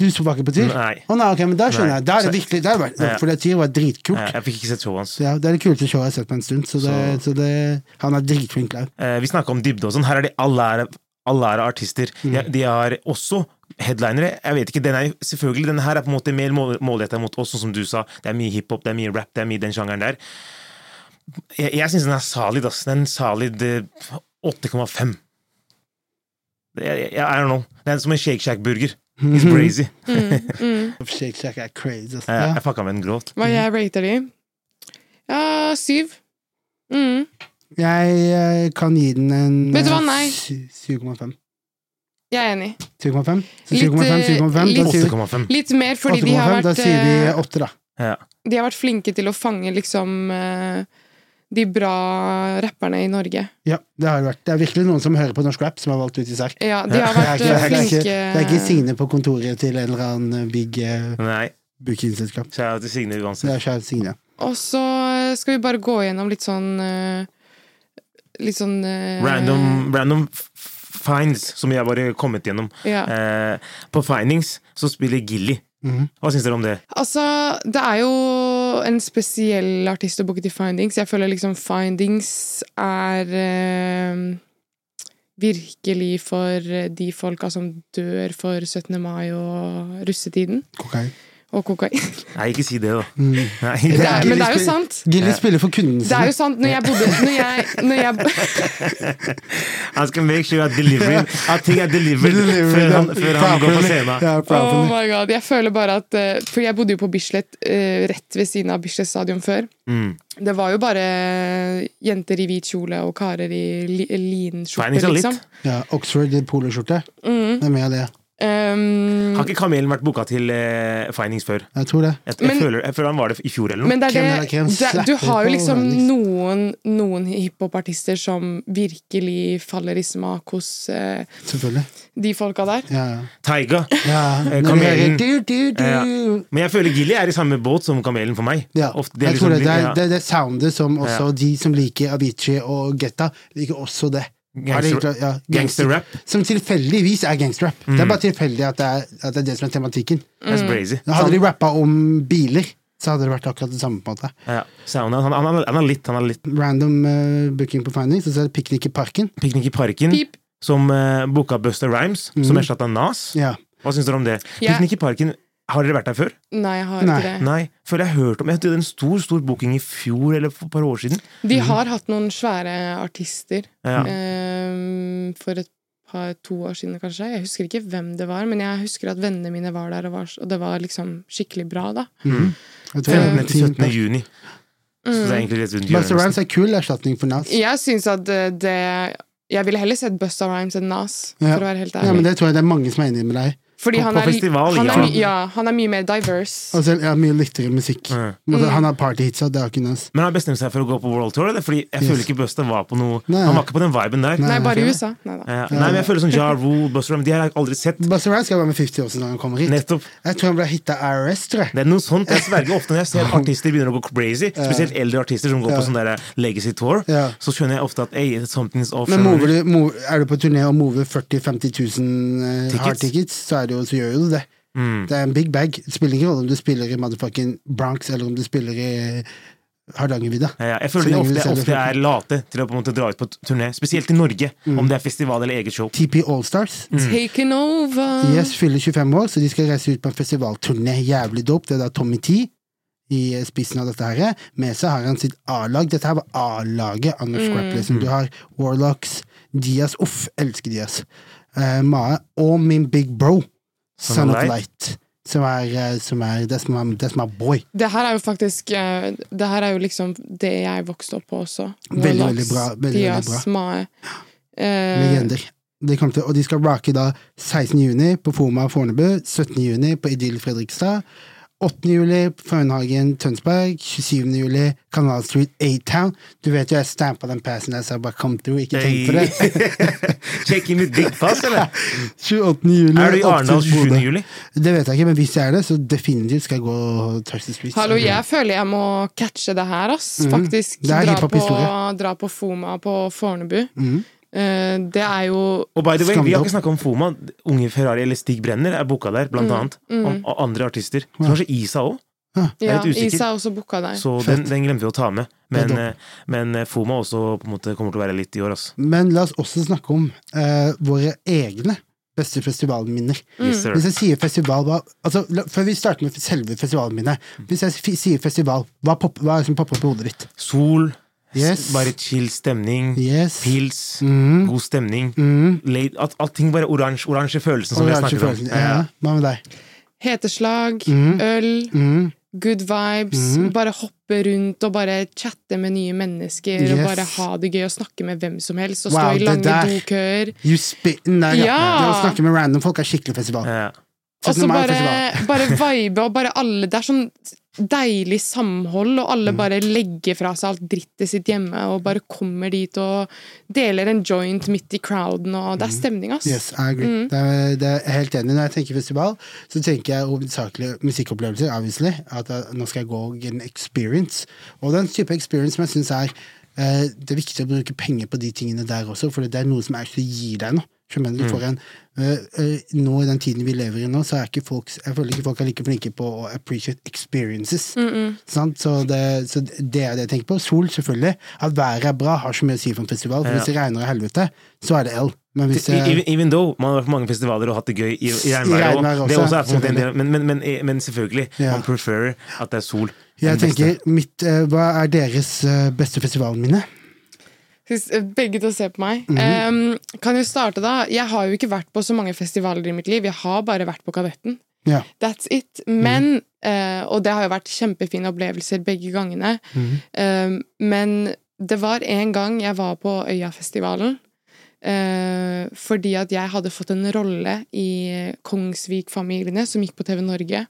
Du så ikke på Tyr? Å Nei. nei, ok, men da skjønner Nei. jeg. Da er det virkelig, der var, Ja. For det Tyr var dritkult. Eh, Jeg fikk ikke sett showet hans. Ja, det er det kuleste showet jeg har sett på en stund. Så det, så det, han er dritflink der. Eh, vi snakker om dybde og sånn. Her er de alle er, alle er artister. De, de har også headlinere. Jeg vet ikke, den er, selvfølgelig, Denne her er på en måte mer mål, målretta mot oss, sånn som du sa. Det er mye hiphop, det er mye rap, det er mye den sjangeren der. Jeg, jeg syns den er solid, ass. Den er salid solid eh, 8,5. Jeg, jeg, I don't know. Det er som en Shake Shack-burger. It's crazy. *laughs* Shake Shack er crazy. ass. Jeg, Ja. jeg fucka med den grovt. Hva jeg rater de? Ja, syv. Mm. Jeg jeg kan gi den en Vet du hva, eh, nei. 7,5. Jeg er enig. 7,5? Litt, 7,5, eh, 7,5. Da litt- 8,5. Litt mer fordi de har 8,5, da sier vi eh, 8, da. Ja. De har vært flinke til å fange liksom eh, de bra rapperne i Norge. Ja, det har vært. Det er virkelig noen som hører på norsk rap, som har valgt ut Isak. Ja, de har vært det eh, er ikke, flinke det er ikke Signe på kontoret til en eller annen big uh, bookingselskap. Kjære til Signe uansett. er kjære Signe. Og så eh, skal vi bare gå gjennom litt sånn eh, Litt sånn eh, Random, finds som jeg bare kommet gjennom. Ja. Uh, på findings så spiller Gilly. Mhm. Hva syns dere om det? Altså, det er jo en spesiell artist å booke til Findings. Jeg føler liksom Findings er eh, virkelig for de folka som dør for 17. mai og russetiden. Kokain. Og kokain. Nei, ikke si det, da. Mm. Nei. Det er, men det er jo sant. Gilly spiller for kundene Det er jo sant. Når jeg bodde *laughs* Når jeg, når jeg *laughs* Han skal make sure at At ting er delivered før han, før han går på scenen. Oh my god, jeg føler bare at eh, For jeg bodde jo på Bislett, eh, rett ved siden av Bislett stadion før. Mm. Det var jo bare jenter i hvit kjole og karer i linskjorte, liksom. Ja, Oxford i poloskjorte. Mm. Det er mer det. Um, Har ikke Kamelen vært booka til uh, Findings før? Jeg tror det. Jeg, jeg, Men- føler, jeg føler han var det i fjor eller noe. men det er det det, Du har jo liksom noen, noen hiphopartister som virkelig faller i smak hos uh, Selvfølgelig. de folka der. Ja, ja. Taiga. ja. Eh, Kamelen. du, du, du. Ja. Men jeg føler Gilly er i samme båt som Kamelen for meg. Ja, Ofte- det er jeg tror det, liksom- det, er, det er det soundet som også Ja. de som liker Avicii og Getta, liker også det. Har Ja, Gangster, gangster. Som tilfeldigvis er gangsterrap. Det er bare tilfeldig at det er, at det er det som er tematikken. Mm. Hadde de rappa om biler, så hadde det vært akkurat det samme. på en måte Ja, han, han, han, er litt, han er litt Random uh, booking på Findings, og så er det Piknik i parken. Piknik i parken, Pip. som uh, booka Buster Rhymes, som erstatta Nas. Ja. Hva syns dere om det? Piknik i parken, har dere vært der før? Nei, jeg har Nei. ikke det. Nei. Føler jeg har hørt om Jeg hadde en stor stor booking i fjor eller for et par år siden. De har hatt noen svære artister Ja. eh, for et par, to år siden, kanskje. Jeg husker ikke hvem det var, men jeg husker at vennene mine var der, og, var, og det var liksom skikkelig bra, da. Jeg tror det er 15. til 17. juni. Så det er egentlig rett rundt Buster hjørnet. Rhymes er kul erstatning for Nas. Jeg syns at det, det Jeg ville heller sett Busta Rhymes enn Nas, Ja. for å være helt ærlig. Ja, men det tror jeg det er mange som er enig med deg. Fordi på- han på er, festival, han er, ja. ja, han er mye mer diverse. Altså, har mye littere musikk. Mm. Altså, Han har partyhitsa, det har ikke Nas. Men han har bestemt seg for å gå på World Tour? Eller? Fordi jeg Yes. føler ikke Busta var på noe Nei. Han var ikke på den viben der. Nei, bare i. USA. Nei da. Ja. Nei, men jeg føler sånn Ja Rule, Busta Rhymes De har jeg aldri sett. Buster Rhymes skal være med 50 år når han kommer hit. Nettopp. Jeg tror han ble hitta IRS, tror jeg. Det er noe sånt. Jeg sverger ofte når jeg ser *laughs* artister begynner å gå crazy, spesielt eldre artister som går Ja. på sånn der Legacy Tour, Ja. så skjønner jeg ofte at hey, something's off. Men mover du? mover, er du på turné og mover 40 000-50 000 uh, hard Tickets? tickets, så, er det jo, så gjør jo du det. Mm. Det er en big bag. Det spiller ingen rolle om du spiller i motherfucking Bronx eller om du spiller i Hardangervidda. Ja, ja. Jeg føler de lenge ofte, ofte er late til å på en måte dra ut på turné, spesielt i Norge, Mm. om det er festival eller eget show. TP Allstars Taken over. yes, fyller 25 år, så de skal reise ut på en festivalturné. Jævlig dope. Det er da Tommy T i spissen av dette her. Med seg har han sitt A-lag. Dette her var A-laget av norsk rap. Liksom. Du har Warlocks, Diaz Uff, elsker Diaz. Uh, Mae og min big bro, Son of Light. Som er, det som er det som er boy. Det her er jo faktisk eh, Det her er jo liksom det jeg vokste opp på også. Veldig, veldig bra, veldig, veldig bra. Eh, Legender. De til, og de skal rocke da 16. juni på Foma Fornebu, 17. juni på Idyll Fredrikstad, 8. juli Fønhagen, Tønsberg, 27. juli Canal Street A-Town. Du vet jo jeg stampa den passen der, så jeg bare come through, ikke tenk på det. Check in with big pass, eller? *laughs* 28. juli Er du i Arendal 27. Juli? Det vet jeg ikke, men hvis jeg er det, så definitivt skal jeg gå the streets. Hallo, jeg føler jeg må catche det her, ass. Faktisk. Mhm. Det er Dra på, dra på Foma på Fornebu. Mhm. Eh, det er jo Og by the way, vi har ikke snakka om Foma. Unge Ferrari eller Stig Brenner er booka der, blant Mm, annet. Og, og andre artister. Ja. kanskje Isa òg. Ja, litt. Isa er også booka der. Så den, den glemte vi å ta med. Men, eh, men eh, Foma også på en måte kommer til å være litt i år, altså. Men la oss også snakke om uh, våre egne beste festivalminner. Yes. Hvis jeg sier festival, hva altså, Før vi starter med selve festivalminnet. Hvis jeg sier festival, hva, pop, hva er det som popper opp i hodet ditt? Sol, Yes. bare chill stemning, Yes. pils, Mm. god stemning. Mm. Late, at allting bare oransje, oransje følelsen som vi Oransje snakker om. følelsen. Ja. Hva med deg? Heteslag, mm. øl, good vibes. Bare hoppe rundt og bare chatte med nye mennesker. Og bare ha det gøy og snakke med hvem som helst. Og Wow, stå i det lange dokøer. You spit der, ja. Ja. Det å snakke med random folk er skikkelig festival. Ja. Og så bare, bare vibe, og bare alle Det er sånn deilig samhold, og Mm. alle bare legger fra seg alt drittet sitt hjemme og bare kommer dit og deler en joint midt i crowden, og det er stemning, ass. Mm. Yes, I agree. Mm. Det, er, det er helt enig. Når jeg tenker festival, så tenker jeg hovedsakelig musikkopplevelser, obviously. At jeg, nå skal jeg gå og get an experience. Og det er en type experience som jeg syns er eh, Det er viktig å bruke penger på de tingene der også, for det er noe som gir deg noe. Skjønner du? Du får en, eh, eh, nå i den tiden vi lever i nå, så er ikke folk Jeg føler ikke folk er like flinke på å appreciate experiences. Sant? Så, det, så det er det jeg tenker på. Sol, selvfølgelig. At været er bra, har så mye å si for en festival. For Ja. hvis det regner i helvete, så er det L. Men hvis det, Even, even though man har vært på mange festivaler og hatt det gøy i, i regnvær òg. men, men, men, men selvfølgelig, Ja. man preferer at det er sol. Jeg tenker, mitt, eh, Hva er deres eh, beste festivalminne? Eh, Begge til å se på meg. Mm -hmm. um, kan jo starte, da. Jeg har jo ikke vært på så mange festivaler i mitt liv. Jeg har bare vært på Kadetten. Yeah. That's it. Men eh, Og det har jo vært kjempefine opplevelser begge gangene. Mhm. Um, men det var en gang jeg var på Øyafestivalen. Uh, fordi at jeg hadde fått en rolle i Kongsvik-familiene, som gikk på TV Norge.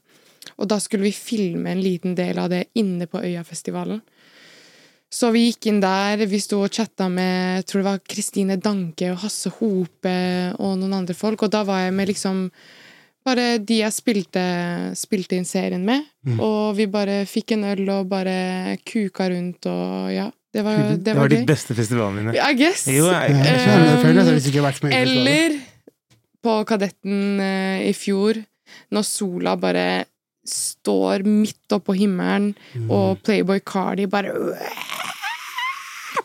Og da skulle vi filme en liten del av det inne på Øyafestivalen. Så vi gikk inn der, vi sto og chatta med jeg tror det var Kristine Danke og Hasse Hope og noen andre folk, og da var jeg med liksom bare de jeg spilte, spilte inn serien med. Mm. Og vi bare fikk en øl og bare kuka rundt og ja. Det var, det Det var, ditt beste festivalminne. I guess. Jo, jeg- jeg- ikke jeg festivaler. Eller på Kadetten uh, i fjor, når sola bare står midt oppå himmelen, Mm. og Playboy Cardi bare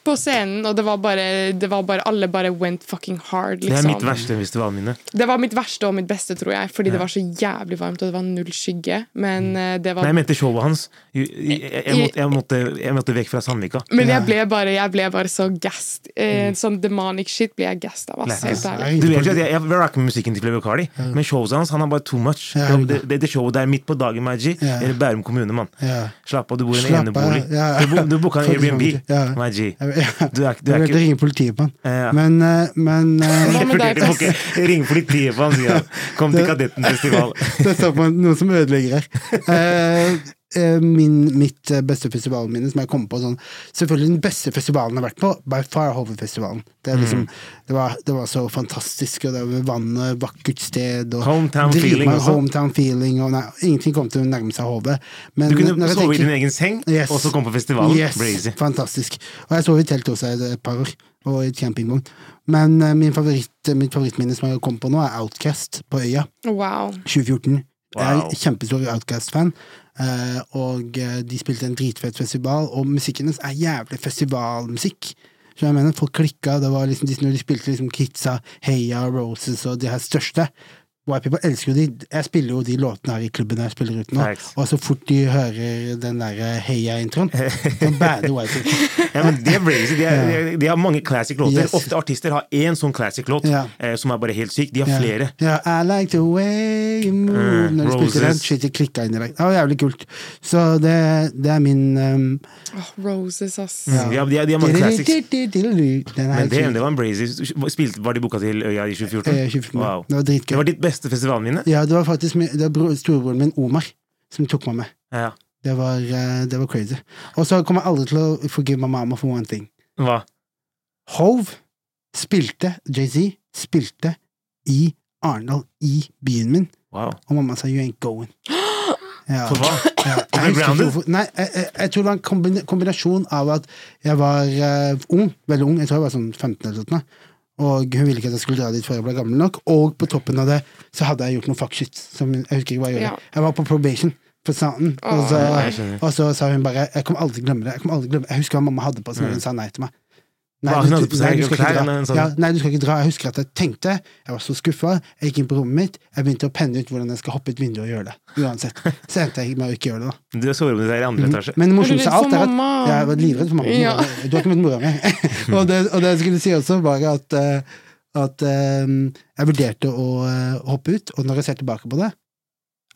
på scenen, og det var bare, det var bare Alle bare went fucking hard, Det er liksom. mitt verste hvis Det var mitt verste og mitt beste, tror jeg, fordi det var så jævlig varmt, og det var null skygge. Men eh, det var Nei, jeg mente showet hans. Jeg, jeg, jeg, jeg, måtte, måtte, jeg måtte vekk fra Sandvika. Men jeg ble bare, jeg ble bare så gassed. Mm. Eh, sånn demonic shit ble jeg gassed av, ass. Helt ærlig. Du vet ikke at Jeg, jeg rocker musikken til Playboy Cardi, men showet hans han har bare too much. Ja, det, det, det showet der midt på dagen, Maji, Ja. eller Bærum kommune, mann. Ja. Slapp av, du bor i en enebolig. ja. Du, du booka en Airbnb, ja. Maji. Ja. Du er, du er ikke ringe politiet på han. Ja. Men, eh, men eh, må ikke ringe politiet på han, sier han. Kom til Kadettenfestival. *laughs* Det står på noe som ødelegger her. *laughs* Eh, eh, min, mitt eh, beste festivalminne som jeg kom på sånn Selvfølgelig den beste festivalen jeg har vært på, by far Hovedfestivalen. Det, liksom, Mm. liksom, det, var, det var så fantastisk, og det var vannet, vakkert sted og Hometown driver, feeling også. Hometown feeling og nei, Ingenting kom til å nærme seg Hove. Men Du kunne sove tenker, i din egen seng, Yes. og så komme på festivalen. Yes, Brazy. fantastisk. Og jeg sov i telt også et, par år, og i et campingvogn. Men uh, min favoritt, mitt favorittminne som jeg kom på nå, er Outcast på Øya. Wow. 2014. Jeg er Wow. kjempestor Outcast-fan, eh, og eh, de spilte en dritfett festival, og musikken hennes er jævlig festivalmusikk. Så jeg mener, Folk klikka, det var liksom, de- når de spilte liksom Kitsa, Heia, Roses og de her største. White people elsker jo de. Jeg spiller jo de låtene her i klubben jeg spiller ut nå, og så fort de hører den der Heia-introen, så bader white people. *laughs* Ja, men De er crazy. De, er, de, de har mange classic låter. Yes. Ofte artister har én sånn classic låt Ja. eh, som er bare helt syk. De har Ja. flere. Ja, I like the way you move Mm, Når Roses. spilte den, Roses. shit, det klikka inn i deg. Det var jævlig kult. Så det, det er min um, oh, Roses, ass. De, har, de, har, de har mange classics. Men det, det var en brazy. Var de boka til Øya i 2014? Eh, 2014. Wow. Det var dritgøy. Det var ditt beste festivalminne? Ja, det var faktisk min, det var storebroren min, Omar, som tok meg med. Ja. Det var, eh, det var crazy. Og så kommer jeg aldri til å forgive my mama for one thing. Hva? Hove spilte, Jay-Z spilte i Arendal, i byen min, Wow. og mamma sa 'you ain't going'. *gasps* Ja. For hva? Ja, jeg *laughs* hvorfor. Nei, jeg, jeg, jeg tror det var en kombinasjon av at jeg var uh, ung, veldig ung, jeg tror jeg var sånn 15 eller sånt, og hun ville ikke at jeg skulle dra dit før jeg ble gammel nok, og på toppen av det så hadde jeg gjort noe fuck shit, som jeg husker ikke hva jeg gjorde. Ja. Jeg var på probation for staten, og og så sa hun bare, jeg kommer aldri til å glemme det, jeg aldri glemme. Jeg husker hva mamma hadde på seg når hun sa nei til meg. Nei, du- nei, du skal ikke dra. sånn- Ja, nei, du skal ikke dra. Jeg husker at jeg tenkte, jeg var så skuffa, jeg gikk inn på rommet mitt, jeg begynte å penne ut hvordan jeg skal hoppe ut vinduet og gjøre det. Uansett. Så endte jeg med å ikke gjøre det, da. Du har soverommet ditt er i andre etasje. Men det morsomste av alt er at jeg var livredd for mamma. Ja. Du har ikke møtt mora mi. *laughs* og, det, og det jeg skulle si også, var at, eh, at eh, jeg vurderte å eh, hoppe ut, og når jeg ser tilbake på det,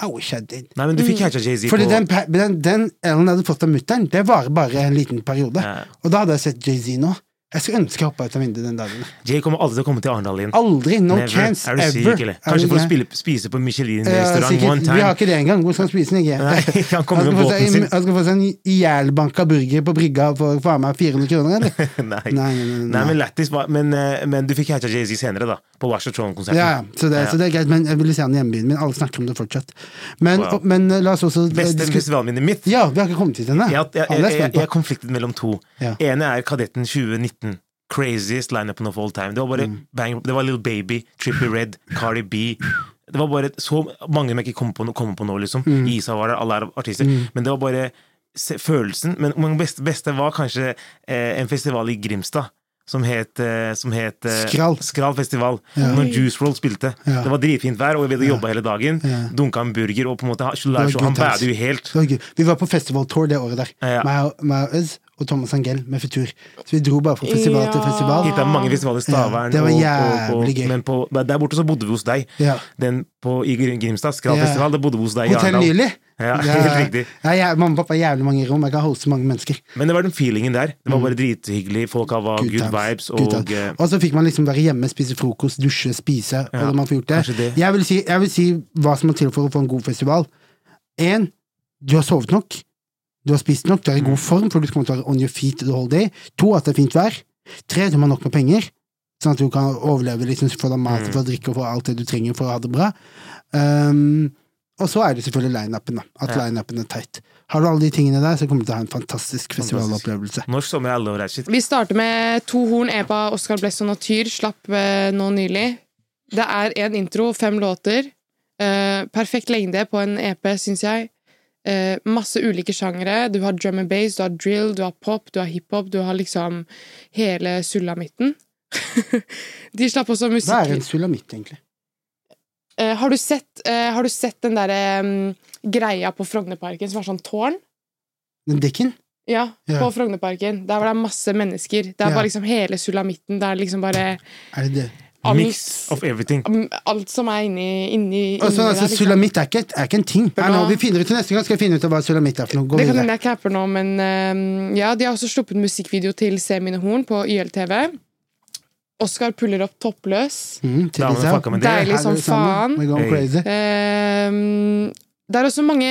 I wish I did. Nei, men du fikk catcha Jay-Z på Fordi den, den, den Ellen hadde fått av mutter'n, det varer bare en liten periode. Ja. Og da hadde jeg sett Jay-Z nå. Jeg skulle ønske jeg hoppa ut av vinduet den dagen. Jay kommer aldri til å komme til Arendal igjen. Aldri! No Never. chance Er du syk, ever. eller? Er Kanskje for å spille, spise på Michelin-restaurant uh, one Vi har ikke det engang. Hvor skal han spise den? ikke? Nei, *laughs* han kommer med båten sin. Han skal få seg en ihjelbanka burger på brygga for faen meg 400 kroner, eller? *laughs* Nei. Nei, nei, nei, men lættis men, eh, men du fikk hatcha Jay-Z senere, da. På the Throne-konserten. Ja, ja, så det, så det er greit, men jeg ville se han i hjembyen min. Alle snakker om det fortsatt. Men, Wow. men eh, la oss også Beste disku- festivalminnet mitt. Ja, vi har ikke kommet hit ennå. Jeg, jeg, jeg, jeg, er konfliktet mellom to. Ja. ene er Kadetten 2019. Craziest lineupen of all time. Det var bare Mm. bang, Det var Little Baby, Trippie Red, Cardi B. Det var bare så mange jeg ikke kommer på, kom på nå, liksom. Mm. Isa var der, alle er artister. Men det var bare se, følelsen. Men det beste, var kanskje eh, en festival i Grimstad. Som het, eh, som het eh, Skrall. Skrall festival. Ja. Når Juice WRLD spilte. Ja. Det var dritfint vær, og vi hadde jobba hele dagen. Ja. Dunka en burger, og på en måte han, bada jo helt. Vi var på festivaltour det året der. Ja. Meg og Øz og Thomas Angell med Futur. Så vi dro bare fra festival til festival. Hit er mange festivaler, Stavern det var og, og, jævlig gøy. Men på, der borte så bodde vi hos deg. Ja. Den på, i Grimstad, Skralfestival, Ja. der bodde vi hos deg i Hotell Arendal. Nylig. Ja, *laughs* helt riktig. Ja, mamma og pappa har jævlig mange rom. Jeg kan hoste mange mennesker. Men det var den feelingen der. Det var bare drithyggelig. Folk var Good good vibes. Good Og eh, Og så fikk man liksom være hjemme, spise frokost, dusje, spise. Ja, og man får gjort det. det. Jeg, vil si, jeg vil si hva som må til for å få en god festival. En, du har sovet nok. Du har spist nok, du er i Mm. god form, for du kommer til å være on your feet the whole day. To, at det er fint vær. Tre, du må ha nok med penger, sånn at du kan overleve, liksom, få deg mat, for få drikke og få alt det du trenger for å ha det bra. Um, og så er det selvfølgelig line-upen, da. At Ja. line-upen er tight. Har du alle de tingene der, så kommer du til å ha en fantastisk festivalopplevelse. norsk sommer er that shit. Vi starter med to horn EPA Oscar Bless og Natyr. Slapp eh, nå nylig. Det er en intro, fem låter. Uh, perfekt lengde på en EP, syns jeg. Eh, masse ulike sjangere. Du har drum and bass, du har drill, du har pop, du har hiphop. Du har liksom hele sulamitten. *laughs* De slapp også musikk Hva er en sulamitt, egentlig? Eh, har, du sett, eh, har du sett den derre mm, greia på Frognerparken som er sånn tårn? Den dikken? Ja, Ja. på Frognerparken. Der var det masse mennesker. Det er Ja. bare liksom hele sulamitten. Det er liksom bare Er det det? Alt, Mix of everything. alt som er inni, inni, inni altså, der, liksom. Sulamitt er ikke, er ikke en ting. Bra. Nå, vi finner ut til neste gang skal jeg finne ut hva sulamitt er for noe. Gå Det kan videre. hende jeg capper nå, men uh, ja, de har også sluppet musikkvideo til Se mine horn på YLTV. Oscar puller opp toppløs. Mm. Deilig som faen. Ehm, det er også mange,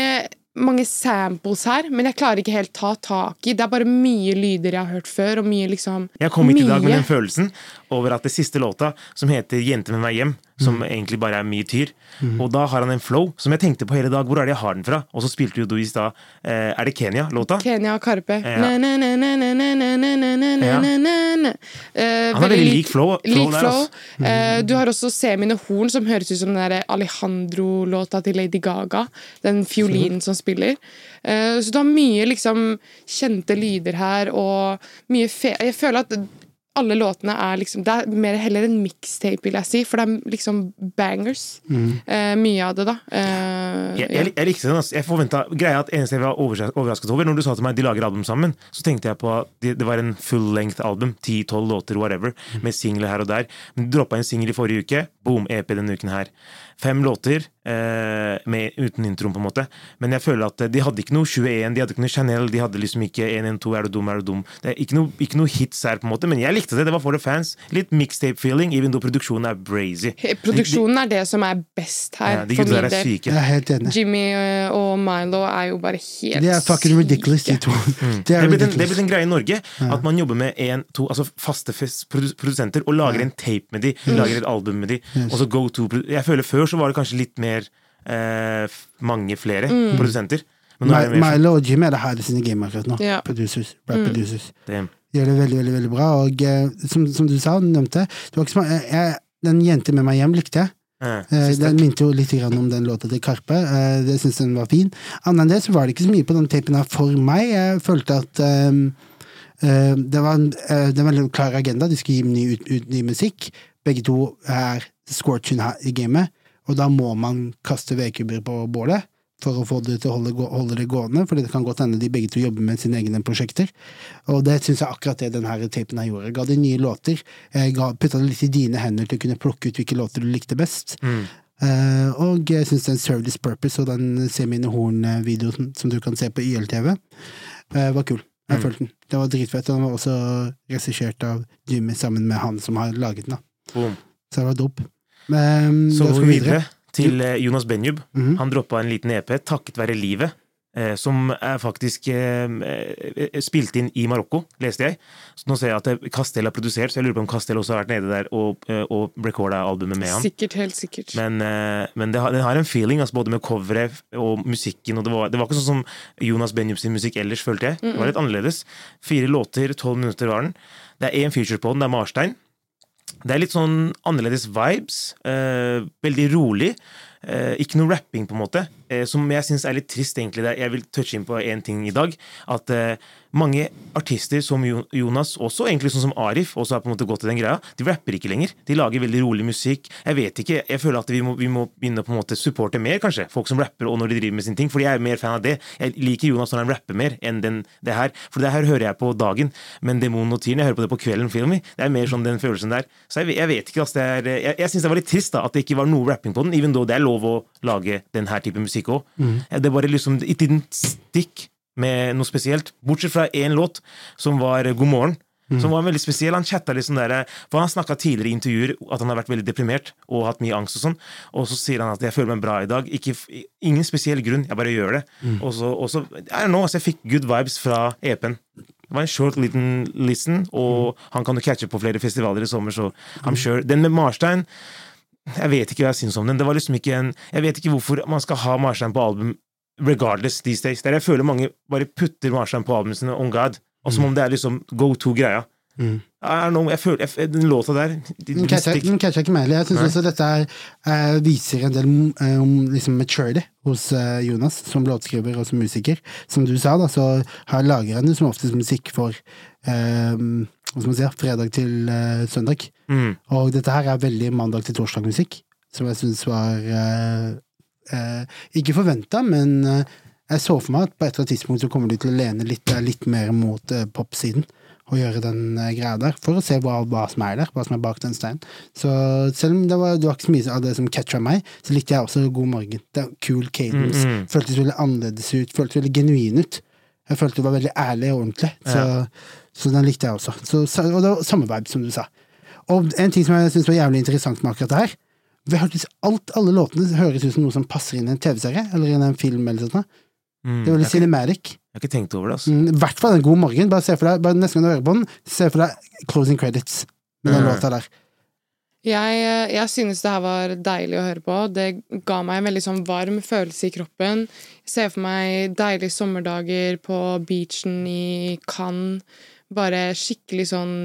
mange samples her, men jeg klarer ikke helt ta tak i. Det er bare mye lyder jeg har hørt før, og mye liksom Jeg kom hit i dag med den følelsen over at det siste låta, som heter 'Jente med meg hjem', som mm. egentlig bare er mye tyr, mm. og da har han en flow som jeg tenkte på hele dag. Hvor er det jeg har den fra? Og så spilte jo du i stad eh, Er det Kenya-låta? Kenya og Karpe. Han er veldig lik flow. flow, lik flow. Mm. Uh, du har også Se mine horn, som høres ut som den Alejandro-låta til Lady Gaga. Den fiolinen som spiller. Uh, så du har mye liksom kjente lyder her, og mye fe... Jeg føler at alle låtene er liksom Det er mer heller en mixtape, vil jeg si, for det er liksom bangers. Eh, mye av det, da. Eh, Jeg, jeg, jeg likte den. Altså. Jeg forventa greia at Eneste jeg var overrasket over, når du sa til meg de lager album sammen, så tenkte jeg på at det, det var en full length album. 10-12 låter, whatever, med singler her og der. Men Du droppa en singel i forrige uke. Boom, EP denne uken her. Fem låter med, uten introen, på en måte. Men jeg føler at de hadde ikke noe 21, de hadde ikke noe Chanel, de hadde liksom ikke 112, er du dum, er du dum. Det er ikke noe, ikke noe hits her, på en måte, men jeg likte det. Det var for the fans. Litt mixtape-feeling, even though produksjonen er brazy. Produksjonen er det som er best her, Ja, de for gutta der er syke. Jeg er helt enig. Jimmy øh, og Milo er jo bare helt De er fucking ridiculous, de to. Det Mm. *laughs* Det er blitt en, det er blitt en greie i Norge at man jobber med en, to altså faste produsenter og lager en tape med de, lager et album med de. Og så go to Jeg føler Før så var det kanskje litt mer eh, mange flere produsenter. Men nå er det Mi- mer sånn Milo og Jim er det her i gamet akkurat nå. Ja. Producers, rap producers. De gjør det veldig, veldig veldig bra. Og eh, som, som du sa, du nevnte ikke jeg, jeg, Den jente med meg hjem likte jeg. Eh, Eh. Den minte jo litt grann om den låta til Karpe. Eh, Det syntes den var fin. Annet enn det så var det ikke så mye på den tapen her for meg. Jeg følte at ehm, eh, det var en, eh, det var en veldig klar agenda. De skulle gi ny, ut, ut, ny musikk. Begge to er scorchen her i gamet, og da må man kaste vedkubber på bålet. For å få det til å holde, holde det gående, for det kan godt hende de begge to jobber med sine egne prosjekter. Og det syns jeg akkurat det denne tapen her gjorde. Ga de nye låter. Jeg ga- putta det litt i dine hender til å kunne plukke ut hvilke låter du likte best. Mm. Uh, og jeg syns den Service Purpose og den Se mine horn-videoen som du kan se på YLTV, uh, var kul. Jeg Mm. følte den. Det var dritfett. Og den var også regissert av Jimmy sammen med han som har laget den. Boom. Så det var dope. Um, Så går vi videre til eh, Jonas Benjub. Mhm. Han droppa en liten EP, takket være livet. eh, Som er faktisk eh, eh, spilt inn i Marokko, leste jeg. Så nå ser jeg at Castell har produsert, så jeg lurer på om Castell også har vært nede der og, og recorda albumet med han. Sikkert, helt sikkert. Men, eh, men det, har, det har en feeling, altså både med coveret og musikken. Og det, var, det var ikke sånn som Jonas Benjub sin musikk ellers, følte jeg. Det var litt annerledes. Fire låter, tolv minutter var den. Det er én feature på den, det er Marstein. Det er litt sånn annerledes vibes. Eh, veldig rolig. Eh, ikke noe rapping, på en måte. Eh, som jeg syns er litt trist, egentlig. Jeg vil touche inn på én ting i dag. At eh, mange artister som Jonas, også egentlig sånn som Arif, også har på en måte gått i den greia, de rapper ikke lenger. De lager veldig rolig musikk. Jeg vet ikke, jeg føler at vi må, vi må begynne på en måte supporte mer, kanskje. Folk som rapper, og når de driver med sine ting. Fordi jeg er mer fan av det. Jeg liker Jonas når han rapper mer enn den, det her. For det her hører jeg på dagen. Men Demonen og Tyren, jeg hører på det på kvelden. Filmen. Det er mer sånn den følelsen der. Så jeg, jeg vet ikke, altså. Er, jeg jeg syns det var litt trist da, at det ikke var noe rapping på den, even though det er lov å lage den her type musikk òg. Det bare liksom It didn't stick med noe spesielt. Bortsett fra én låt, som var God morgen. Som var veldig spesiell. Han chatta litt sånn der, For han snakka tidligere i intervjuer at han har vært veldig deprimert og hatt mye angst og sånn. Og så sier han at 'jeg føler meg bra i dag'. Ikke, ingen spesiell grunn, jeg bare gjør det. Og så, og så I know, altså jeg fikk good vibes fra EP-en. Det var en short liten listen, og han kan jo catche på flere festivaler i sommer, så I'm sure. Den med Marstein jeg vet ikke hva jeg syns om den. Det var liksom ikke en Jeg vet ikke hvorfor man skal ha Marstein på album regardless these days. Der jeg føler mange bare putter Marstein på albumene sine on God. Og som om det er liksom go to-greia. Mm. know, jeg føler, jeg, Den låta der Den catcher ikke meg heller. Jeg syns også dette er, uh, viser en del om om liksom maturity hos uh, Jonas som låtskriver og som musiker. Som du sa, da, så har lager han som oftest musikk for eh, skal man sier, fredag til uh, søndag. Mm. Og dette her er veldig mandag til torsdag-musikk, som jeg syns var uh, uh, Ikke forventa, men jeg så for meg at på et eller annet tidspunkt så kommer de til å lene litt, litt mer mot popsiden. Og gjøre den greia der, for å se hva, hva som er der, hva som er bak den steinen. Så selv om det var, det var ikke så mye av det som catcha meg, så likte jeg også God morgen. Det var Cool cadence. Mm, mm. Føltes veldig annerledes ut, føltes veldig genuin ut. Jeg følte det var veldig ærlig og ordentlig, så, så den likte jeg også. Så, og det var samme vibe, som du sa. Og en ting som jeg synes var jævlig interessant med akkurat det her det hørtes alt, Alle låtene høres ut som noe som passer inn i en TV-serie eller i en film. eller sånt. Mm. Det var Jeg, cinematic. ikke, jeg har ikke tenkt over det. Altså. Mm, I hvert fall en god morgen. Bare se for deg, bare Neste gang du hører på den, se for deg closing credits med den Mm. låta der. Jeg, eh, jeg synes det her var deilig å høre på. Det ga meg en veldig sånn varm følelse i kroppen. Jeg ser for meg deilige sommerdager på beachen i Cannes. Bare skikkelig sånn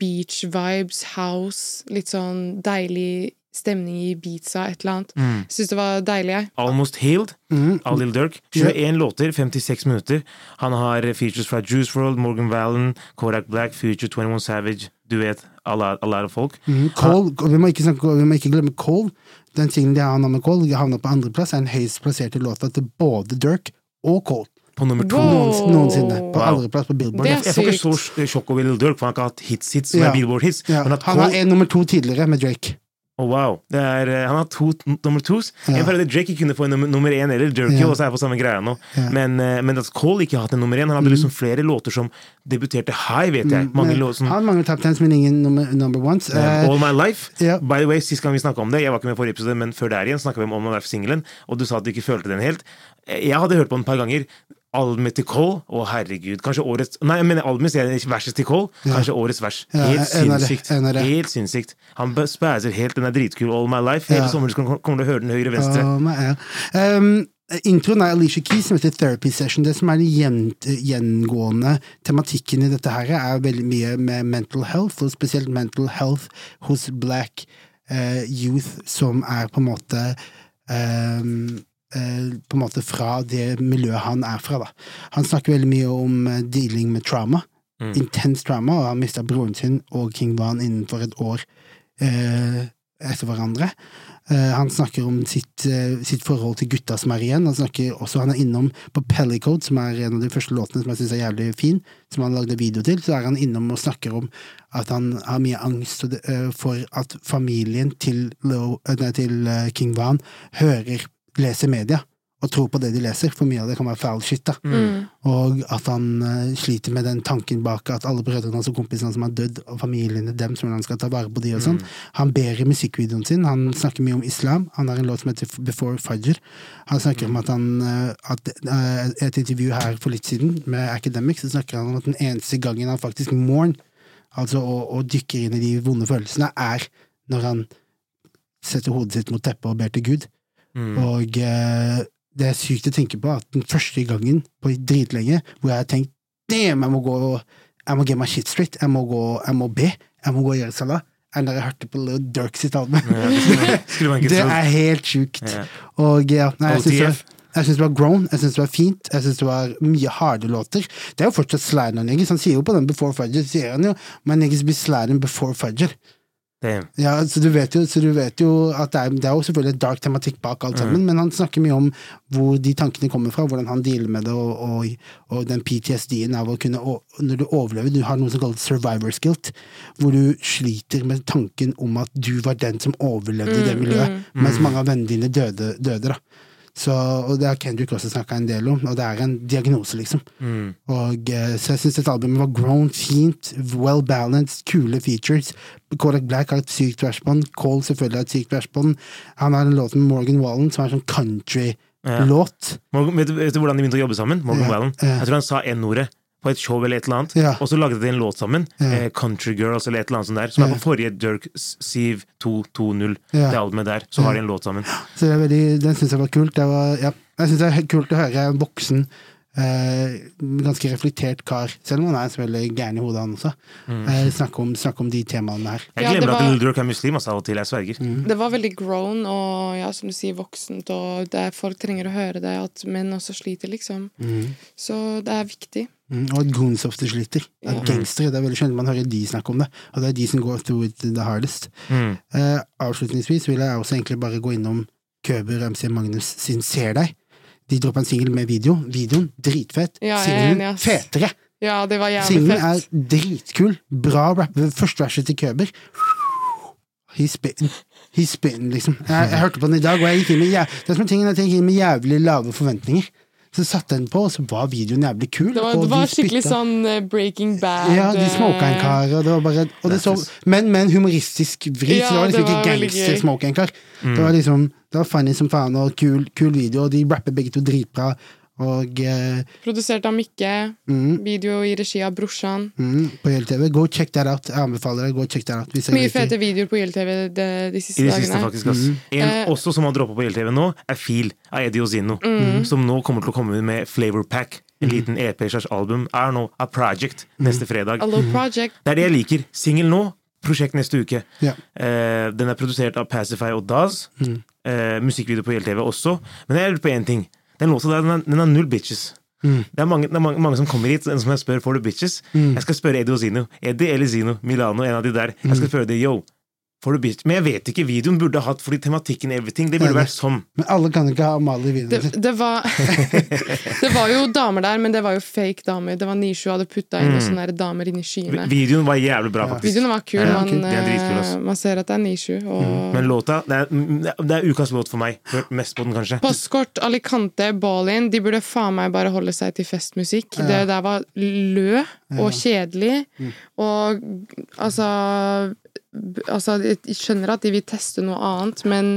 beach vibes, house. Litt sånn deilig stemning i Ibiza, et eller annet. Mm. Syns det var deilig, jeg. Almost Healed Mm. av Lil Durk. 21 låter, 56 minutter. Han har features fra Juice World, Morgan Valen, Kodak Black, Future, 21 Savage, du vet, a lot, a lot of folk. Mm, Cole, vi, må ikke snakke, vi må ikke glemme Cole. Den singelen de har med Cole, havna på andreplass, er den høyest plasserte låta til både Dirk og Cole. På nummer to. Wow. Noens, noensinne. På Wow. andreplass på Billboard. Det er Jeg får ikke så sjokk over Lil Durk, for han har ikke hatt hits-hits som Ja. er Billboard-hits. Ja, han har en nummer to tidligere med Drake. oh, wow. det er, eh, Han har to nummer tos. Ja. En periode Drake kunne få en nummer, nummer én eller Jerky, Ja. og så er jeg på samme greia nå. Ja. Men, eh, men at Cole ikke har hatt en nummer én Han hadde liksom flere låter som debuterte high, vet jeg. Mange Men låter som Han mangler top tens, men ingen nummer, number ones. Eh, All My Life. Yeah. By the way, Sist gang vi snakka om det, jeg var ikke med i forrige episode, men før der igjen snakka vi om All My Life-singelen, og du sa at du ikke følte den helt. Jeg hadde hørt på den et par ganger. Albumet til Cole, å herregud, kanskje årets Nei, jeg mener albumet, verset til Cole. Kanskje årets vers. Ja, Helt sinnssykt. det. Helt sinnssykt. Han spæser helt, den er dritkul. All My Life. Hele Ja. sommeren kommer du å høre den høyre-venstre. Oh ja. um, introen er Alicia Keys som heter Therapy Session. Det som er den gjen, gjengående tematikken i dette her, er veldig mye med mental health, og spesielt mental health hos black uh, youth, som er på en måte um, på en måte fra det miljøet han er fra. Da. Han snakker veldig mye om eh, dealing med trauma. Mm. Intens trauma, og han mista broren sin og King Van innenfor et år. Eh, etter hverandre. Eh, han snakker om sitt, eh, sitt forhold til gutta som er igjen. Han snakker også, han er innom på Pellicode, som er en av de første låtene som jeg syns er jævlig fin, som han lagde video til. Så er han innom og snakker om at han har mye angst eh, for at familien til, Lo- eh, nei, til eh, King Van hører, leser media. Og tror på det de leser, for mye av det kan være foul shit. da. Mm. Og at han uh, sliter med den tanken bak at alle brødrene hans og kompisene som har dødd, og familiene dem, som han skal ta vare på de og sånn. Han ber i musikkvideoen sin, han snakker mye om islam. Han har en låt som heter Before Fajr. Han snakker om at han uh, at, uh, Et intervju her for litt siden med Academics, så snakker han om at den eneste gangen han faktisk mourn, altså og, og dykker inn i de vonde følelsene, er når han setter hodet sitt mot teppet og ber til Gud. Mm. Og eh, det er sykt å tenke på at den første gangen på dritlenge hvor jeg har tenkt damn, jeg må gå jeg må get my shit straight, jeg må gå, jeg må be, jeg må gå og gjøre salat. Enn da jeg hørte på Lil Durk sitt album. Ja, det *laughs* er helt sjukt. Ja. Og ja, nei, jeg syns det, jeg synes det var grown, jeg syns det var fint, jeg syns det var mye harde låter. Det er jo fortsatt niggas, han sier jo på den Before Fudger, sier han jo My niggas be sliding before Fudger. Damn. Ja, så du vet jo, så du vet jo at det er, det er jo selvfølgelig et dark tematikk bak alt sammen, men han snakker mye om hvor de tankene kommer fra, hvordan han dealer med det, og, og, og den PTSD-en av å kunne Når du overlever, du har noe som kalles survivor's guilt, hvor du sliter med tanken om at du var den som overlevde i det miljøet, mens mange av vennene dine døde, døde da. Så, og det har Kendrick også snakka en del om, og det er en diagnose, liksom. Mm. Og, eh, så jeg syns dette albumet var grown, fint, well balanced, kule features. Kodak Black har et sykt vers på den. Cole selvfølgelig har et sykt vers på den. Han har en låt med Morgan Wallen som er sånn country-låt. Morgan, vet, du, vet du hvordan de begynte å jobbe sammen? Morgan Ja, Wallen. Jeg tror han sa N-ordet på et show eller et eller annet, Ja. og så lagde de en låt sammen. Ja. Eh, Country Girls eller et eller annet sånt der, som Ja. er på forrige Dirk Siv 220, Ja. det albumet der. Så har de en låt sammen. Så det er veldig, den syns jeg var kult. Det var, ja, jeg syns det er kult å høre en voksen, eh, ganske reflektert kar, selv om han er selvfølgelig gæren i hodet, han også, eh, snakke, om, snakke om de temaene her. Jeg Ja, var- at Durk er muslim altså, av og til, jeg sverger. Mm. Det var veldig grown og ja, som du sier, voksent, og det er, folk trenger å høre det, at menn også sliter, liksom. Så det er viktig. Mm, og at goons ofte sliter. At Ja. gangstere, det er veldig sjelden man hører de snakke om det. Og det er de som går through it the hardest. Mm. Eh, avslutningsvis vil jeg også egentlig bare gå innom Køber MC Magnus sin Ser deg. De droppa en singel med video. Videoen dritfett. Ja, Singelen fetere. Ja, det var jævlig Singelen er dritkul. Bra rap. Første verset til Køber. He's spitting. He's spitting, liksom. Jeg, jeg hørte på den i dag, og jeg gikk inn med, jæv- det er som en ting, jeg gikk inn med jævlig lave forventninger. Så satte jeg den på, og så var videoen jævlig kul. Det var, og det de skikkelig spytta. sånn eh, Breaking Bad Ja, de smoka en eh, kar, og det var bare og det så, men med en humoristisk vri, Ja, så det var liksom det var ikke gangster-smoke en kar. Mm. Det var liksom Det var funny som faen, og kul, kul video, og de rapper begge to dritbra. Og eh, Produsert av Mikke. mm, Video i regi av brorsan. mm, på YLTV. og check that out. Jeg anbefaler deg. Go check that out. Mye fete videoer på YLTV de, de siste I de siste, dagene. faktisk. mm. En Eh. også som har droppa på YLTV nå, er Feel av Eddie Ozino. Som nå kommer til å komme med Flavor Pack. En liten EP slags album. Er nå A Project neste fredag. A Project. Det er det jeg liker. Singel nå, prosjekt neste uke. Ja. Eh, den er produsert av Pacify og Daz. Eh, musikkvideo på YLTV også. Men jeg lurer på én ting. Den låta der, den er, den er null bitches. Det er, mange, det er mange, mange som kommer hit, en som jeg spør får du bitches. Jeg skal spørre Eddie og Zino. Eddie eller Zino, Milano, en av de der. Jeg skal spørre det, yo. Men jeg vet ikke. Videoen burde hatt fordi tematikken everything, det burde vært sånn. Men alle kan ikke ha Amalie i videoen Det, det, var, *laughs* det var jo damer der, men det var jo fake damer. Det var Nishu hadde putta inn mm. sånne damer inn i skyene. Videoen var jævlig bra, faktisk. Videoen var kul. Ja, Man, ass. eh, man ser at det er Nishu. Og Men låta, det er, det er ukas låt for meg. Hørt mest på den, kanskje. Postkort, Alicante, Ballin De burde faen meg bare holde seg til festmusikk. Det der var lø og kjedelig. Og altså Altså, jeg skjønner at de vil teste noe annet, men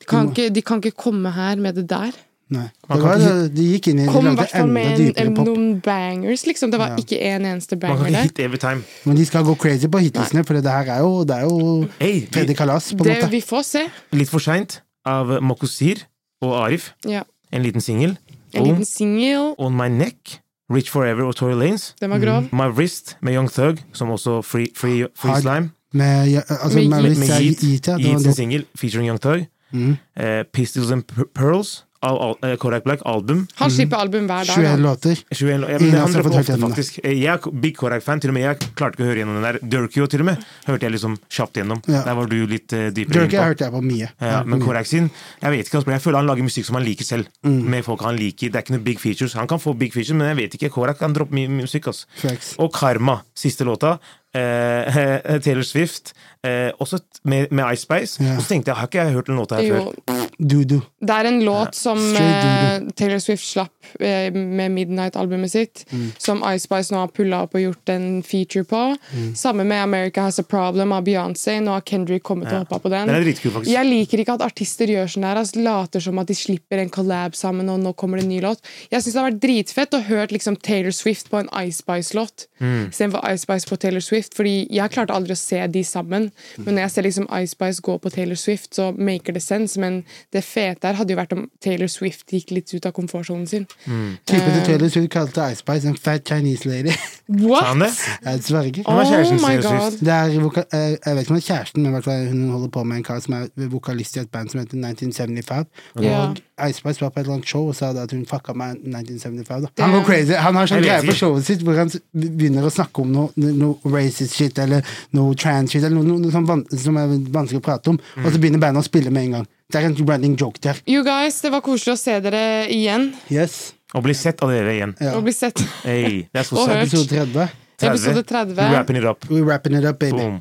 de kan, ikke, de kan ikke komme her med det der. Nei. Det var, de gikk inn i Kom i hvert fall med en, en, noen bangers, liksom. Det var Ja. ikke en eneste banger der. hit every time. Men de skal gå crazy på hitlistene, for det her er jo, det er jo Hey, tredje kalas, på en Det, måte. vi får se. Litt for seint av Mokosir og Arif. Ja. En liten singel. En liten singel. On My Neck, Rich Forever og Tory Lanes. Den var grov. My Wrist med Young Thug, som også Free, free, free Slime. Med, ja, altså, Med med. Med Yeet. Yeet, ja, sin singel featuring Young Toy. Mm. Eh, Pistols and Pearls al al eh, Korak Black album. Han slipper album hver dag. 21 låter. 21, ja, men han dropper ofte, faktisk. Eh, Jeg er big Korak-fan. Til og med jeg klarte ikke å høre gjennom den der. Durkio, til og med. Hørte jeg liksom kjapt gjennom. Ja. Der var du litt uh, dypere Durkio hørte jeg på mye. Ja, men Mye. Korak sin Jeg vet ikke, altså, jeg føler han lager musikk som han liker selv. Mm. Med folk han liker. Det er ikke noe big features. Han kan få big features, men jeg vet ikke. Korak kan droppe mye musikk. Altså. Og Karma, siste låta. Eh, *laughs* Taylor Swift. Eh, også med, med Ice Spice. Yeah. Og så tenkte jeg, har ikke jeg hørt en låt her Jo, før? Dudu. det er en låt som eh, Taylor Swift slapp eh, med Midnight-albumet sitt, Mm. som Ice Spice nå har pulla opp og gjort en feature på. Mm. Samme med America Has A Problem av Beyoncé. Nå har Kendrick kommet og hoppa på den. Den er dritkul. Jeg liker ikke at artister gjør sånn der, altså, later som at de slipper en collab sammen, og nå kommer det en ny låt. Jeg syns det har vært dritfett å høre liksom, Taylor Swift på en Ice Spice-låt Mm. istedenfor Ice Spice på Taylor Swift, fordi jeg klarte aldri å se de sammen. Men når jeg ser liksom Ice Spice gå på Taylor Swift, så maker det sense, men det fete her hadde jo vært om Taylor Swift gikk litt ut av komfortsonen sin. Mm. Typen Eh. til Taylor Swift kalte Ice Spice en fat Chinese lady. What?! Jeg sverger. Er oh my til Taylor god. Swift? Det er eh, jeg vet ikke om det er kjæresten, men hun holder på med en kar som er vokalist i et band som heter 1975. Ja. Og Ice Spice var på et eller annet show og sa at hun fucka meg 1975. Da. Han går crazy. Han har sånn greie på showet sitt hvor han begynner å snakke om noe, noe racist shit eller noe trans shit eller noe, noe, noe sånn van, som er vanskelig å prate om, og så begynner bandet å spille med en gang. Det er en running joke der. You guys, det var koselig å se dere igjen Yes. Og bli sett av dere igjen. Ja. og bli sett. Hey, that's *laughs* Og hørt. Episode 30. Episode 30. We're Wrapping it up. We're wrapping it up, baby. Boom.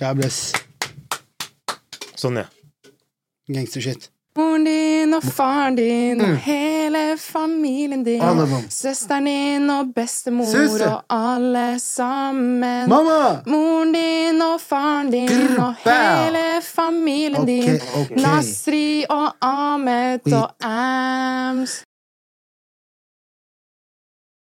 God bless. Sånn, ja. Gangstershit. Moren din og faren din og hele familien din. Alle. Søsteren din og bestemor Søster. og alle sammen. Mamma! Moren din og faren din Grr, og hele familien okay, din. Okay. Nasri og Ahmed og Ams.